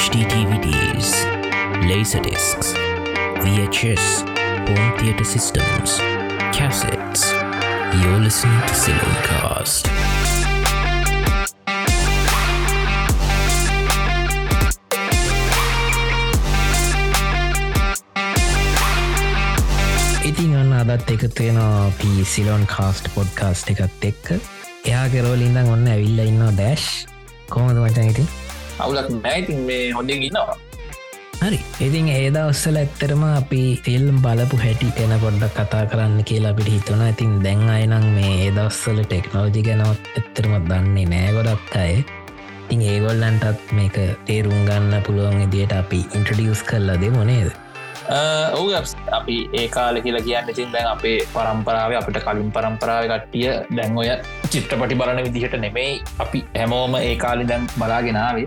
HDDVDs, Laserdiscs, VHS, home theater systems, cassettes. You're listening to Cast. ඉතින් ඔන්න අදත් එකත්වෙනවා පී සිලොන් කාස්ට් පොඩ්කාස්ට් එකත් එක්ක එයා කෙරෝලින්දන් ඔන්න ඇවිල්ල ඉන්නවා ඩෑශ් කොමද මචන් ඉතින් අවුලක් නෑඉතින් මේ හොඳින් ඉන්නවා. හරි. ඉතින් ඒදවස්සල ඇත්තරම අපි ෆිල්ම් බලපු හැටි ගැන පොඩ්ඩක් කතා කරන්න කියලා අපිට හිතුන ඉතින් දැන් අයනම් මේ ඒදවස්සල ටෙක්නෝජි ගැනවත් ඇත්තරම දන්නේ නෑ ගොඩක් අය. ඉතින් ඒගොල්ලන්ටත් මේක තේරුම් ගන්න පුළුවන් ඉදියට අපි ඉන්ට්‍රඩියස් කරලා දෙමොනේද ඔහු අපි ඒ කාල කියලා කියන්න ඉතින් දැන් අපේ පරම්පරාව අපිට කලින් පරම්පරාව කට්ටිය දැන් ඔය චිත්‍රපටි බලන විදිහට නෙමෙයි. අපි හැමෝම ඒ කාලි දැන් බලාගෙනාවේ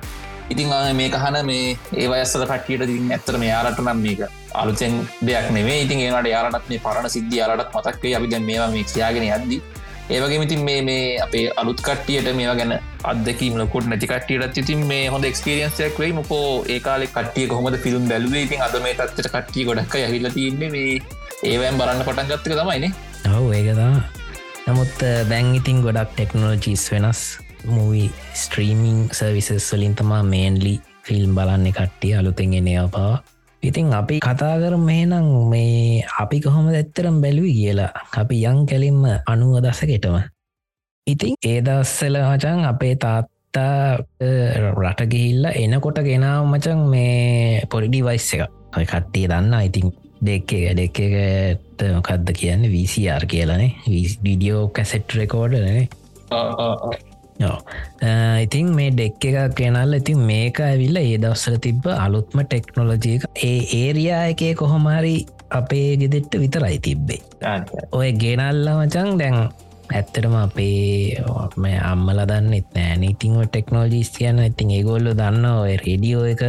ඉතින් මේ කහන මේ ඒවයස්සල කටියට දිින් ඇත්තර මේ යාලට නම් මේක අලුතෙන් දෙයක් නෙවේ ඉතින් ඒට යාලටත් මේ පරණ සිද්ධිය යාලටත් මතක්වේ අපි දැන් මේවා මේ ක්ෂයාගෙන යද්දී. ඒවගේ ඉතින් මේ මේ අපේ අලුත් කට්ටියට මේවා ගැන අදකීම ලොකුට නැති කට්ටියට ඉතින් මේ හොඳ එක්ස්පිරියන්සයක් වෙයි. මොකෝ ඒකාල කටිය කොහොමද ෆිල්ම් බැලුවේ? ඉතින් අද මේ තත්වට කට්ටිය ගොඩක් යහිල්ල තින්නේ මේ ඒවෑම් බලන්න පටන් ගත්තක තමයිනේ ඔව ඒකතා නමුත් දැන් ඉතින් ගොඩක් ටෙක්නෝජීස් වෙනස්. මූවී ස්ට්‍රීමිං සර්විසස් වලින් තමා මේන්ලි ෆිල්ම් බලන්න කට්ටිය අලුතෙන් එනයා පවා ඉතින් අපි කතා කර මේනම් මේ අපි කොහොම ඇත්තරම් බැලුවි කියලා. අපි යං කැලින්ම අනුව දසකෙටම ඉතින් ඒදස්සල මචන් අපේ තාත්තා රට ගිහිල්ල එනකොට ගෙනාව මචන් මේ පොඩිඩි වයිස් එක ඔය කට්ටිය දන්න. ඉතින් දෙක්ක දෙක්කට මොකක්ද කියන්න? වීසිR කියලනේ. විඩියෝ කැසෙට් රෙකෝඩනේ ඉතින් මේ ඩෙක් එකක් කෙනල් ඉතින් මේක ඇවිල්ල ඒ දවස්සල තිබ්බ අලුත්ම ටෙක්නොලජයක ඒ ඒරයා එකේ කොහොමරි අපේ ගෙදෙට්ට විතරයි තිබ්බේ. ඔය ගෙනල්ල මචන් දැන් ඇත්තටම අපේ අම්මල දන්නෙත් නෑ. ඉතිං ටෙක්නෝජිස් කියන්න ඉතින් ඒගොල්ල දන්න ඔය රේඩියෝ එක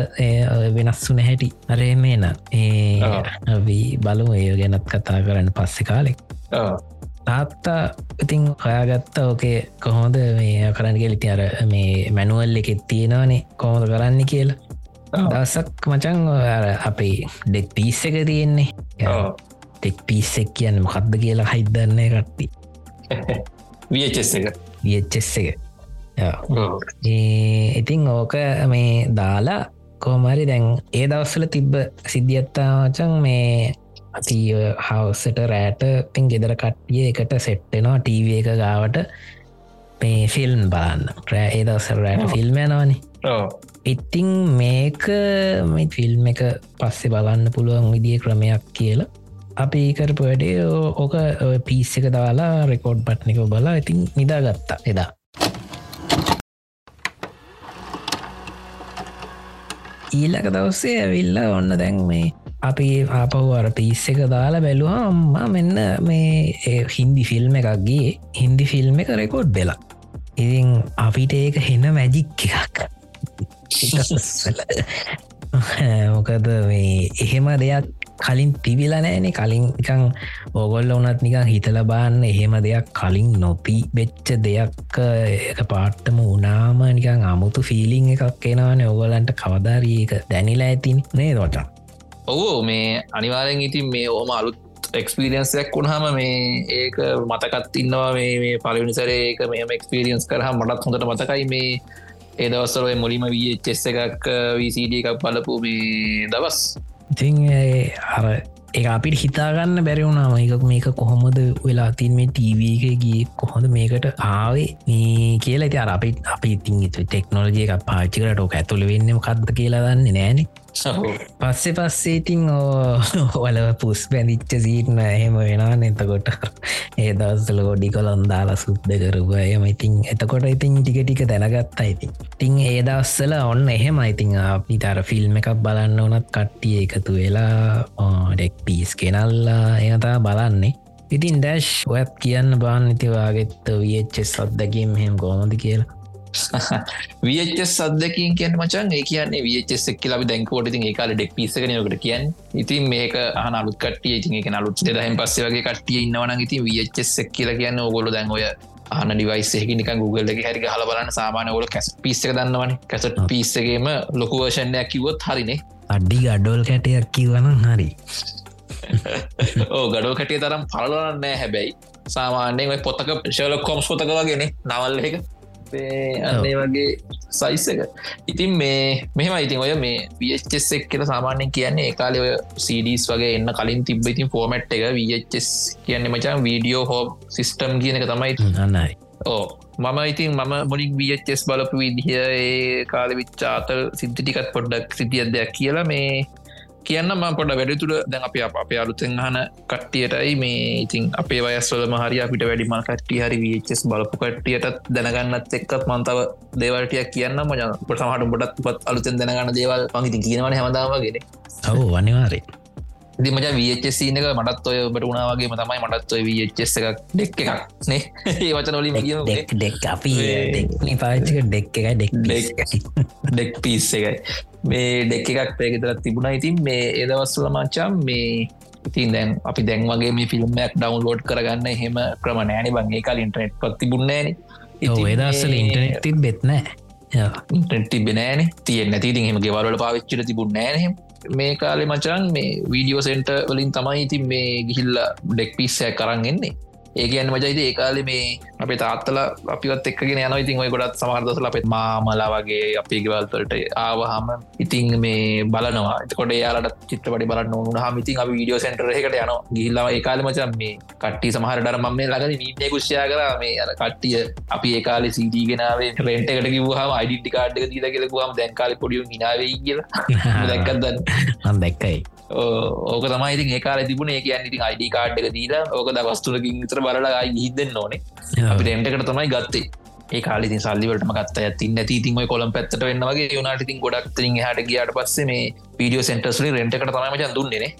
වෙනස්සුන හැටි. අරේ මේන ඒ බලු ඒ ගැනත් කතා කරන්න පස්සෙ කාලෙක් තාත්තා ඉතින් හොයාගත්ත ඕකේ කොහොඳ මේ කරන්න ගෙලිති අර මේ මැනුවල් එකෙත් තියෙනවානේ කොහොද කරන්න කියලා. දසක් මචන් අපේ ඩෙක් පිස් එක තියෙන්නේ. ටෙක් පිස්සෙක් කියන්න මොකක්ද කියලා හයිදන්න කට්ටි වියචෙස් එක. වියච්චෙස් එක. ඉතින් ඕක මේ දාලා කෝමරි දැන් ඒ දවස්සල තිබ්බ සිද්ධියත්තා මචන් මේ අති හවසට රෑට තින් ගෙදර කට්ටිය එකට සෙට්ටෙනවා ටීව එක ගාවට මේ ෆිල්ම් බලන්න. රෑ ඒ දවසර රෑට ෆිල්ම් යනවානේ. ඉතිං මේක මේ ෆිල්ම් එක පස්සෙ බලන්න පුළුවන් විදිිය ක්‍රමයක් කියලා. අපි කරපු වැඩේ ඕක පිස් එක දාලා රෙකෝඩ් පට්නික බලා ඉතින් නිදාගත්තා. එදා. ඊලක දවස්සේ ඇවිල්ල ඔන්න දැන් මේ අපි ආපහු අර පිස් එක දාලා බැලුවා අම්මා මෙන්න මේ හින්දි ෆිල්ම් එකක්ගේ හින්දි ෆිල්ම් එක රෙකෝඩ් වෙලා. ඉතින් අපිට ඒක හෙන මැජික් එකක්. මොකද මේ එහෙම දෙයක් කලින් තිබිලා නෑනෙ කලින් එකං ඕගොල්ල වනත් නිකං හිතල බාන්න එහෙම දෙයක් කලින් නොපී බෙච්ච දෙයක් එක පාට්ටම උනාම නිකං අමුතු ෆිලිං එකක් එෙනවාන. ඔගොලන්ට කවදාරීක දැනිලා ඇතින් නේ දොටා ඔවෝ මේ අනිවාරෙන් ඉතින් මේ ඕම අලුත් එක්ස්පිරියන්සයක් වුණහම මේ ඒක මතකත් ඉන්නවා. මේ පලවිනිසරේ ඒක මෙම එක්ස්පිරියන්ස් කරහ මටත් හොඳට මතකයි. මේ ඒදවස්සරය මුලිම වී චෙස්ස එකක් වීසිඩ එකක් බලපු මේ දවස්. ඉතින් අර ඒ අපිට හිතාගන්න බැරිවුණාම එකක් මේක කොහොමද වෙලා තින් මේ ටීවගේ කොහොඳ මේකට ආවේ? මේ කියලා ති අර අපි අපි ඉතින් ටෙක්නෝජය එකක් පාචිකට ෝක ඇතුළ වෙන්නම කක්ද කියලා දන්න නෑනේ පස්සෙ පස්සේ ඉතින් ඕවල පුස් බැඳිච්ච සීටන එහෙම වෙනවා එතකොට ඒ දවස්සල ගොඩි කොළොන් දාලා සුද්ද කරුපයම ඉතින් එතකොට ඉතින් ටික ටික දැනගත්තා ඉතින්. තිං ඒ දවස්සල ඔන්න එහෙම ඉතිං අපි තර ෆිල්ම් එකක් බලන්න ඕනත් කට්ටිය එකතු වෙලා ඩෙක් පිස් කෙනල්ලා එනතා බලන්නේ. ඉතින් ඩැශ් ඔයත් කියන්න බාන්න ඉතිවාගෙත්ත වියච්චෙ සද්දකීම් හෙම ගෝමද කියලා. වියච සදකින් කිය මචන් ඒ කියන්නේ වියචෙක් ලබ දැන්කෝට ඉතින් ඒකාල ඩෙක් පිසකනකට කියන් ඉතින් මේක අනලුත් කටිය ඉතින් එක නලුත් දෙදහම පස්සේ වගේ කටිය ඉන්නවන ඉතින් වියචෙක් කියල කියන්න ඔගොල දැන් ඔය ආන ඩිවයිස්සෙහි නික Google එක හැරි හල බලන්න සාමානය ඔල කැස් පිස්සක දන්නවන. කැසට පිස්සගේම ලොකුවර්ෂණයක් කිවොත් හරිනේ. අඩ්ඩි ගඩොල් කැටයක් කිවන හරි. ඕ ගඩෝ කැටිය තරම් පලනෑ හැබැයි. සාමාන්‍යයෙන් පොත්තක ශල කොම්ස් පොතක වගෙන නවල් එක අන්නේ වගේ සයිස් එක. ඉතින් මේ මෙහම ඉතින් ඔය මේ වස් එක් කියල සාමාන්‍යෙන් කියන්නේ ඒකාලය ඔය සඩස් වගේ එන්න කලින් තිබ ඉතින් ෆෝමට් එක වස් කියන්නේ මචන් වීඩියෝ හෝ සිිස්ටම් කියන එක තමයි. අන්නයි ඕ මම ඉතින් මම මුලින් වස් බලපු විදිහ ඒ කාල විච්චාතල් සිද්ධිටිකත් පොඩ්ඩක් සිටිය දෙයක් කියලා මේ කියන්න ම පොඩ වැඩතුර දැන් අප අප අලුතෙන් හන කට්ටියටයි මේ ඉතින් අපේ වයස්වල මහරි අපිට වැඩිමල් කට්ටිය හරි වස් බලපු කට්ටියටත් දැනගන්නත් එක්කත් මන්තව දේවල්ටියක් කියන්න. මජ පොට සමහට බොඩත් පත් අලුතෙන් දැනගන්න දේවල් පඟිති කියනවන හැමදාවගෙන ඔවු වනිවාරේ දිමච වචසීනක මටත් ඔය බට වුණාවගේ තමයි මටත් ඔය වචස් එකක් ඩෙක් එකක් නේ. ඒ වචන ඔලි ඩෙක් ඩෙක් අපි පාචක ඩෙක් එක ඩෙක් ඩෙක් පිස් එකයි මේ ඩෙක් එකක් පේගෙතරත් තිබුණ. ඉතින් මේ ඒදවස්සල මචම් මේ ඉතින් දැන් අපි දැන් වගේ මේ ෆිල්ම්මයක් ඩවන්ලෝඩ් කරගන්න එහෙම ක්‍රම නෑන. බංගේ කාල ඉන්ටනෙට් පත් තිබුන්නේන ඒදස්සල ඉන්ටනෙට් තිබ බෙත්නෑ ඉන්ටනෙට් තිබෙනෑන තියෙන් නැති. හෙම ගෙවරල පාවිච්චිට තිබුණ නෑහෙම මේ කාලෙ මචන් මේ වීඩියෝ සෙන්ට වලින් තමයි ඉතින් මේ ගිහිල්ල ඩෙක් පිස්සය කරන්න එන්නේ ඒකයන්න මජයිද ඒකාල මේ අපේ තාත්තල අපිත් එක්ගෙන යන ඉතින් ඔය ගොඩත් සමර්දසල අපත් මාමලා වගේ අපේ ගෙවල්තලට ආවහම ඉතින් මේ බලනවා. එතකොට යාලට චිත්‍රපටි බලන්න ඕන හම ඉතින් අප වීඩියෝ සෙන්ටර එකට යන ගිල්ලා ඒකාල මචන් මේ කට්ටි සමහර ඩර මම ලගන නීටය කුෂ්යා කර. මේ අර කට්ටිය අපි ඒකාල සීටීගෙනාවේ රෙන්ටකට කිවහම අයිඩිටි කාඩ්ක දීද කෙලකුවම දැන්කාල පොඩියු නිනාවේ කියලා දැක්කදන්න දැක්කයි. ඕක තමයි ඒකාල තිබුණ. ඒ කියන්න ඉතින් අයිඩි කාඩ්ක දීලා ඕක ද වස්තුලකින් විතර බලලා හිදන්න ඕනේ. අපි රෙන්ටකට තමයි ගත්තේ. ඒ කාලි සල්ලිවලට ගත්ත ඇතින් නැති තිම කොළම් පැත්තට වෙන්න වගේ යුනාට ඉතින් ගොඩක් හට ගියට පස්සේ මේ පීඩියෝ සෙන්ටස්ලි රෙන්ටකට තමයි දුන්නේනේ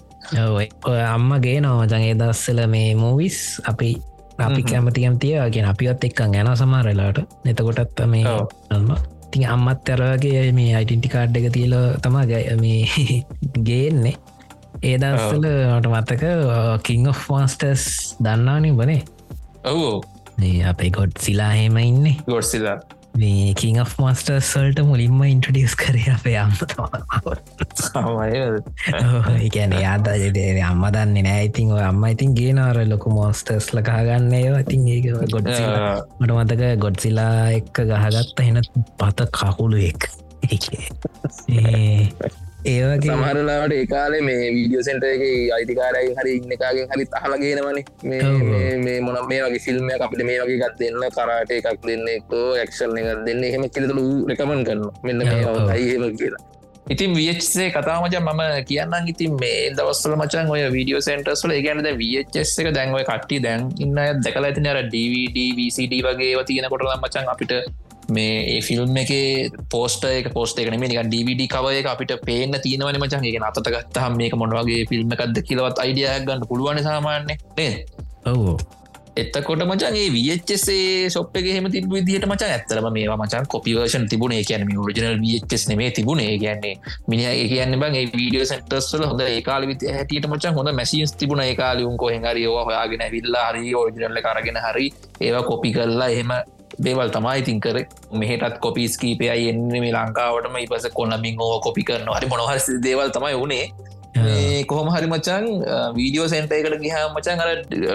ඔය අම්මගේ නෝමචන් ඒ දස්සල මේ මූවිස් අපි අපි කැමතිකම් තියගෙන අපිත් එක්කන් ගැන සමාරලාට නතකොටත් මේ අම්ම. තින් අම්මත් ඇරගේ මේ අයිටන්ටි කාඩ් එක තියල තමා මේ ගේන්නේ ඒ දස්සල මට මත්තක කිං of මස්ටර්ස් දන්නානින් වනේ ඔවෝ අපේ ගොඩ් සිලාහෙම ඉන්න. ගොඩ්සිලා මේ කිං of මස්ටර්ස් සල්ට මුලින්ම ඉන්ට්‍රඩියස් කර අපේ අම්ම ඒකැන යාදාජට අම්ම දන්න නෑ. ඉතින් අම්ම ඉතින් ගේනවර ලොකු මෝස්ටර්ස් ලකාගන්න ඒවා. ඉතින් ඒක ගොඩ මට මතක ගොඩ්සිලා එක්ක ගහගත්ත හෙන පත කකුළු එක් ඒවගේ සමහරලාට ඒකාලේ මේ වීඩියෝ සෙන්ට එක අයිතිකාරයි හරි ඉන්නකාගෙන් හරි අහලගෙනවන මේ මොන මේ වගේ ෆිල්ම් අපිට මේ වගේ ගත් දෙන්න කරාට එකක් දෙන්න එක්කෝ ක්ෂණ එක දෙන්න එහෙම කිලතුළු රකමන් කරන්න මෙන්න මේ අයිහෙම කියලා. ඉතින් වසේ කතාමච මම කියන්න ඉතින් මේ දවස්සල මචන් ඔය වීඩියෝ සෙන්ටර්ස්ල ගැනද වස් එක දැන්ව කට්ටි දැන් ඉන්න දැකලා ඇතින අර DVD VCD වගේ තියෙන කොටලම් මචන් අපිට මේ ඒ ෆිල්ම් එක පෝස්ට එක පෝස්ට එකන මේ ඩවිඩ කවය එක අපිට පේන තියනවන මචන්ගේ අතත ගත්තහම මේක මොඩවගේ ෆිල්ම් එකක්ද කියලවත් අයිඩියක් ගන්න පුළුවන් සාමාන්‍ය නේ ඔවෝ. එත්තකොට මචන්ගේ වසේ සොප් එක හෙම තිබ විදිහට මචන් ඇත්තරම මේවා මචන් කොපිවර්ෂන් තිබුණේ. කියැන ෝජනල් වස් නේ තිබුණේ. කියන්නේ මිනි කියන්න බං වීඩියෝ සෙන්ටස්ල හොඳ ඒකාල විත හැටියට මචන් හොඳ මැසිස් තිබුණ. ඒකාලුම් කොහෙහරි ෝ හයාගෙන විල්ලා හරි ෝජනල්ල කරගෙන හරි ඒවා කොපි කරලා එහෙම දේවල් තමයි ඉතින් කර. මෙහටත් කොපිස් කීපය එන්න මේ ලංකාවටම. ඉපස කොන්නමින් ඕ කොපි කරන හරි මොනහර දේවල් තමයි වනේ කොහොම හරි මචන් වීඩියෝ සෙන්ට එකට ගහ මචන් අර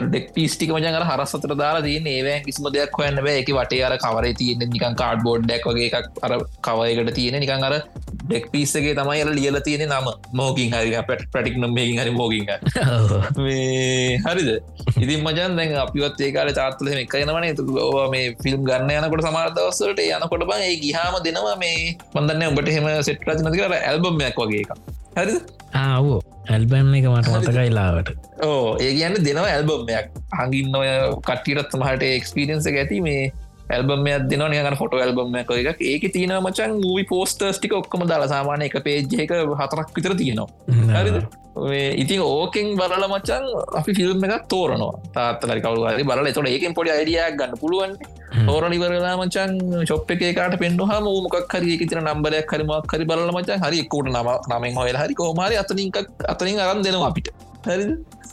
ඩෙක් පිස්ටික මචන් අර හරස්සතර දාලා තියන ඒවෑ කිසිම දෙයක් හොයන්න බෑ. එක වටේ අර කවර තියෙන නිකන් කාඩ් බෝඩ් ඩක් වගේ එකක් අර කවයකට තියෙන නිකන් අර ඩෙක් පිස්සගේ තමයි අර ලියල තියෙන නම. මෝකින් හරි පැට ප්‍රටික් නොම්මකින් හරි මෝකින් හරිද? ඉතින් මචන් දැන් අපිවත් ඒකාල තාත්ල එක යනවන ඕ මේ ෆිල්ම් ගන්න යනකොට සමාර්දවස්සලට යනකොට බං ඒ ගිහාම දෙනවා මේ මන්දන්න ඔබට හෙම සෙට් රචනති කර ඇල්බම්මයක් වගේ එක හරි ආවෝ ඇල්බම් එක මට මතකයිලාවට ඕ ඒ කියන්න දෙනව ඇල්බම්මයක් හඟින් ඔය කට්ටිරත් සමහට එක්ස්පිරියන්ස ඇති මේ ඇල්බමයක් දෙන නියගන ෆොට ඇල්බම එක ඒක තියන මචන් මූවි පෝස්ටර්ස් ටික ඔක්කම දාලා සාමානය එක පේජ්ජක හතරක් විතර තියෙනවා. හරිද? ඉතින් ඕකෙන් බලල මචන් අපි ෆිල්ම් එකක් තෝරනවා. තාත්තලරි කවුහරි බලල. තොට ඒකෙන් පොඩි අයිඩියක් ගන්න පුළුවන්. තෝරණ ඉවරලා මචන් චොප් එකකාට පෙන්න්නහම මකක් හරි තින නම්බරයක් හරිමක් හරි බලල මචන් හරි එක්කොට නම නමෙන් හොය හරි කෝමරි අතනින්ක් අතනින් අරන් දෙනවා අපිට හරි.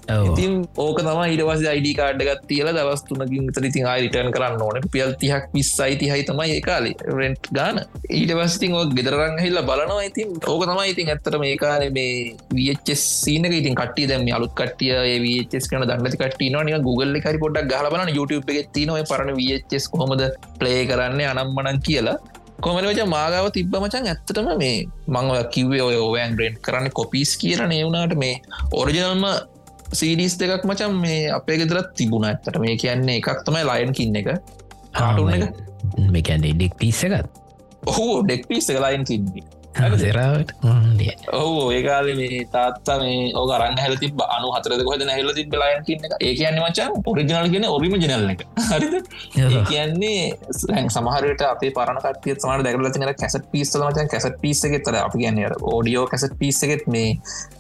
ඉතින් ඕක තම ඉටවස අයිඩ කාඩ්ගත් තියල දවස් තුනකින් තරිතින් ආරිටර්න් කරන්න ඕන. පියල් තිහක් විස්සයි තිහයි තමයි ඒකාලි රෙන්ට් ගාන. ඊට වස්තින් ඕ ගෙදරන් හිල්ල බලනවා ඉතින්. ඕක තමයි ඉතින් ඇත්තට මේ කාල මේ වචස් සීනක ඉතින් කට්ටිය දැම අලුත් කටිය වචස් කන දන්නති කට්ටින නික Google කරි පොඩක් ගලබන YouTube එක තිනව පරණ වචස් කොහොමද ප්ලේ කරන්න අනම්මනන් කියලා කොමලවච මාගාව තිබ්බ මචන්? ඇත්තටම මේ මංව කිවේ ඔය ඕවෑන් බ්‍රෙන්් කරන්න කොපිස් කියරන ඒවුණට මේ ඔරිජනල්ම සීඩිස් දෙකක් මචන් මේ අපේ ගෙදරත් තිබුණ. ඇත්තට මේ කියන්නේ එකක් තමයි ලයින් කින්න එක. කාටුන්න එක. මේකැන්නේ ඩෙක් පිස්සකත් ඔහු ඩෙක් පිස්ස ලයින් කින්නේ සරාවට ඔහු ඒකාල මේ තාත්තා මේ ඕක රන්න හැල තිබ අනු හතර කොද හැල තිබ ලයන් කියන්න ඒ කියන්න මචන් ඔරිජනල් කියන ඔරිම ජනල්ල එක. හරිද? කියන්නේ සමහරට අපේ පරණ කටිය සමට දැකල තින කැසට පිස්සල මචන් කැසට පිස්සගෙ තර අපි කියන්න ඕඩියෝ කැසට පිස්සගෙත් මේ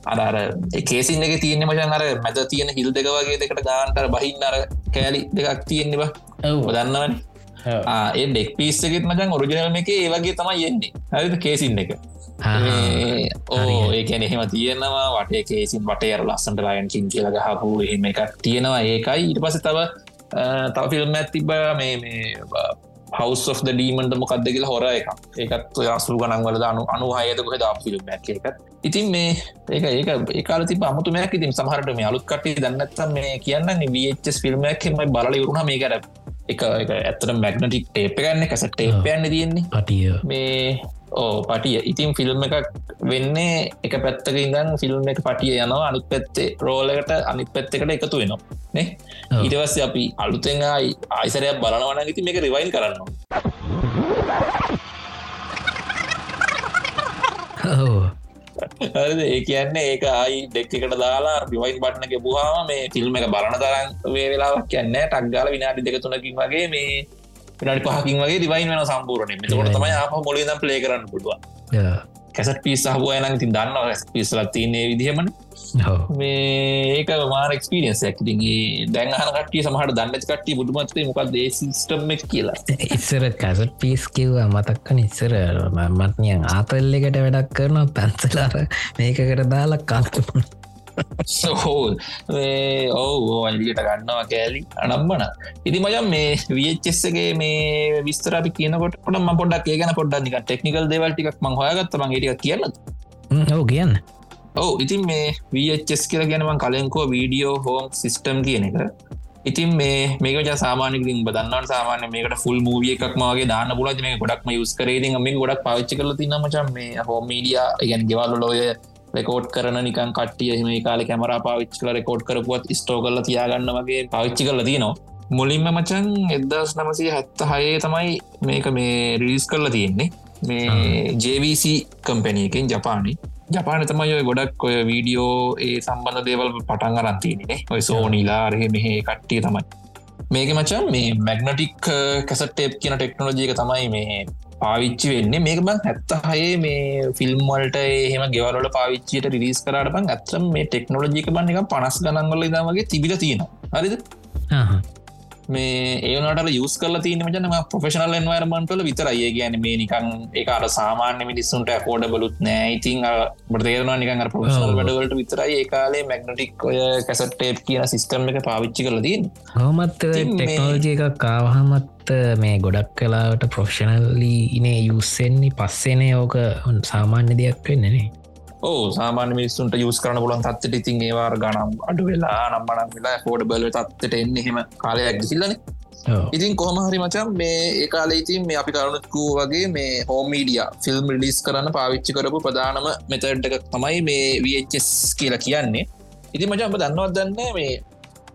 අඩර එකේසින් එක තියන්න මචන් අර මැද තියෙන හිල් දෙක වගේ දෙකට ගාන්ටර බහින්න අර කෑලි දෙකක් තියෙන්නවා දන්නවන ඒ ඩෙක් පිස්සගෙත් මචන් ඔරිජනල් එක ඒවගේ තමයි යෙන්නේ හරිද? කේසින් එක. ඕ ඒකැන එහෙම තියෙනවා. වටේ කේසින් වටේ ලස්සන්ට ලයන්කින් කියල ගහපු එහෙම එකක් තියෙනවා. ඒකයි. ඉට පස තව තව ෆිල්ම් ඇතිබ මේ මේ හවස් of ඩීමට මොකක්ද කියලා හොර එක ඒකත් අසු ගනන්වල අනු අනුහයද කොහ ද ෆිල්ම් එකත් ඉතින් මේ ඒක ඒක ඒකාල ති අමුතුමයක්. ඉතින් සහරට මේ අලුත් කට දන්නත්තම් මේ කියන්න වස් ෆිල්ම්මක් එම බල වරුණ මේ කර එක ඇත්තට මැග්නටික් ටේප ගන්න කැස ටේපයන්න තියෙන්නේ. පටිය. මේ ඕ පටිය. ඉතින් ෆිල්ම් එකක් වෙන්නේ එක පැත්තක ඉඳන් ෆිල්ම් එක පටිය යනවා අනිත් පැත්තේ රෝලකට අනිත් පැත්තකට එකතු වෙනවා නේ? ඉටවස්ස අපි අලුතෙන් ආයිසරයක් බලනවන ඉති මේක රිවයින් කරන්න ඒ කියන්නේ ඒක අයි ඩෙක්කට දාලා රිවයින් බට්නක පුහාම මේ ෆිල්ම් එක බලන තරන් වේ වෙලාවක් කියන්න ටක්ගාල විනාඩි දෙක තුනකින් වගේ මේ පිනට පහකින් වගේ රිවයින් වෙන සම්පූරණය මෙතකොට තමයි ආප මොලිද ප්ලේ කරන්න පුළුවන්. කැසට පිස් සහුව යනක් ති දන්න පිස්සල තියන්නේ විදිහමන. මේ ඒක මාර එක්ස්පිරියන්ස් ඇකිටිගේ දැන්හන කටිය සමහට දන්නච කට්ටිය බුදුමත්ේ මොකක් දේ සිස්ටම් කියලා. ඉස්සර කැසට පිස් කිව්වා මතක්කන ඉස්සර මත්නියන් ආතල්ලෙකට වැඩක් කරන පැන්සලාර මේකකට දාලා කාතපුන සහෝ ඔවු අලියට ගන්නවා කෑලි. අනම්බන ඉති මජම් මේ වියච්චෙස්සගේ මේ විස්තර අපි කියනකොට ම පොඩක් ඒ ගැන පොඩ්ඩනික ටෙක්නිකල් දෙවල්ටික් ම හොයගත්ත. මං ටික කියන්න ඔව කියන්න. ඔව ඉතින් මේ වස් කියල ගැනවන් කලෙන්කෝ වීඩියෝ හෝම් සිිස්ටම් කියන එක. ඉතින් මේ මේක සාමානකින් බදන්නට සාමාන මේකට ෆුල් මූවිය එකක්මගේ දාන්න පුලත් මේ ගොඩක්ම යුස් කරේති මේ ගොඩක් පවිච්චි කල තින්නමචන් මේ හෝ මීඩිය ගැන් ගෙවල්ල ලෝය රෙකෝඩ් කරන නිකන් කටිය එහම කාල කැමර පාවිච්චි කල රෙකෝඩ් කරපුුවත් ස්ටෝ කල තියාගන්න වගේ පාවිච්චි කල තියනවා. මුලින්ම මචන් එදස් නමසය හැත්ත හයේ තමයි මේක මේ රිලිස් කරලා තියෙන්නේ. මේ ජවිC කම්පැනියකින් ජපානි. ජපාන තමයි ඔය ගොඩක් ඔය වීඩියෝ ඒ සම්බඳ දේවල් පටන් අරන්තිනේ ඔය සෝනිලා රහ මෙහ කට්ටිය තමයි. මේක මචන් මේ මැග්නටික් කැසටේප් කියන ටෙක්නෝජයක තමයි මේ පාවිච්චි වෙන්නේ. මේක බං ඇත්ත හයේ මේ ෆිල්ම්වල්ට එහෙම ගෙවලට පාවිච්චියට රිස් කරට බං ඇත්තම් මේ ටෙක්නෝලජික බන්න එක පනස් ගනන්වල දමගේ තිබිල තියෙනවා. හරිද? මේ ඒනට යස් කල තින මචනම ප්‍රෆෙෂනල් එන්වර්මන්ටල විතර ඒ ගැන මේ නිකන් ඒකාට සාමාන්‍ය මිනිස්සුන්ට කෝඩ බලුත් නෑ. ඉතින් බතේරවා නිකන් ප්‍රෆෙෂනල් වැඩවලට විතරයි ඒකාලේ මැග්නටික් ඔය කැසටේප් කියන සිිස්ටම් එක පාවිච්චි කල තින් හොමත් ටෙක්නෝජය එකක් කාවහමත් මේ ගොඩක් කලාවට ප්‍රොෆ්ෂනල්ලි ඉනේ යුස්සෙන්නේ පස්සේනේ ඕක සාමාන්‍ය දෙයක් වෙන්නනේ ඕ සාමාන්‍ය මිනිස්සුන්ට යස් කරන පුලන් තත්වට ඉතින් ඒවාර ගනම් අඩු වෙලා නම්මනම් වෙලා ෆෝඩ බල තත්වට එන්න එහෙම කාලයක් සිල්ලන ඉතින් කොහමහරි මචම් මේ ඒකාල ඉතින් මේ අපි කරුණුත්කූ වගේ මේ හෝමීඩිය ෆිල්ම් ලිස් කරන්න පාවිච්චි කරපු ප්‍රධානම මෙතඩ්ක තමයි මේ වස් කියලා කියන්නේ. ඉති මචම්ප දන්නවත් දන්න මේ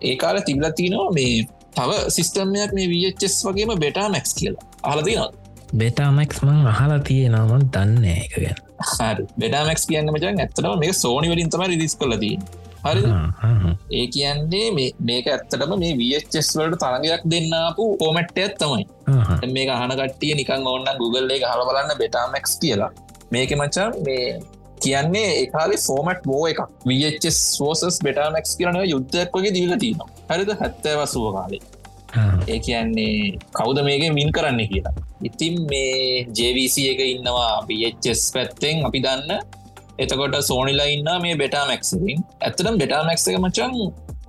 ඒකාල තිබල තිනවා මේ තව සිිස්ටම්මයක් මේ වස් වගේම බෙටා මැක්ස් කියලා අහලතිනොත් බෙටාමැක්ස් මං අහලා තියෙනම දන්න එක ගැන හරි. බෙඩාමැක්ස් කියන්න මචන් ඇත්තනම මේ සෝනි වලින් තම රිදිස් කලදී හරි. ඒ කියන්නේ මේක ඇත්තටම මේ වස් වලට තරගයක් දෙන්නපු පෝමට්ටයත් තමයි. මේ අහන කටිය නිකන් ඕන්න Google එක හල බලන්න බෙටාමැක්ස් කියලා. මේක මචන් මේ කියන්නේ ඒකාලේ ෆෝමට් බෝ එකක්. වස් සෝසස් බෙටාමැක්ස් කියරන යුද්ධයක් වගේ දීල තියනවා. හරිද? හැත්තෑ වසුව කාලේ ඒ කියන්නේ කවුද මේක මින් කරන්න කියලා. ඉතින් මේ ජවිC එක ඉන්නවා බස් පැත්තෙන් අපි දන්න. එතකොට සෝනිලා ඉන්න මේ බෙටා මැක්සිින් ඇත්තටම් බෙටා මැක්ස එක මචන්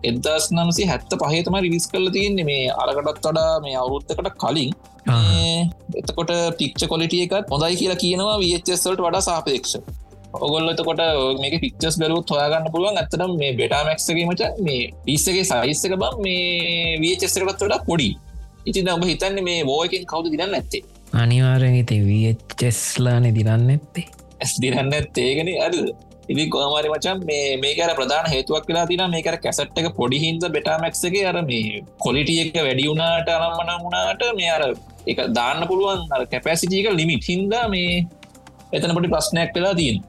එදස් නම්සේ හැත්ත පහතම රිවිස් කල තියන්නේ. මේ අරකටත් වඩා මේ අවුරුත්තකට කලින්. එතකොට පික්ෂ කොලිටිය එකත් හොඳයි කියලා කියනවා වචස්වලට වඩා සාපේක්ෂ ඔගොල්ල එතකොට මේක පික්චස් බැලුත් හොයාගන්න පුළුවන් ඇත්තනම් මේ බෙටාමැක්සගේමට මේ පිස්සගේ සයිස්සක බම් මේ වචස්සකටත් වඩා පොඩි. ඉති දම්ඹ හිතන්න මේ බෝයකින් කවුද දිරන්න ඇත්තේ අනිවාරෙන් ඉති වචෙස්ලානෙ දිරන්න ඇත්තේ ඇස් දිරන්න ඇත්තේගෙන අද ඉදි ගෝමාරි මචන් මේ මේකර ප්‍රධාන හේතුවක් වෙලා තින මේකර කැසට් එක පොඩි හින්ද බෙටාමැක්සගේ අර මේ කොලිටිය එක වැඩියුනාට අරම්මන වුණාට මේ අර එක දාන්න පුළුවන් කැපැසිටියක ලිමිට හින්දා මේ එතන පොඩි ප්‍රශ්නයක් වෙලා තියෙන්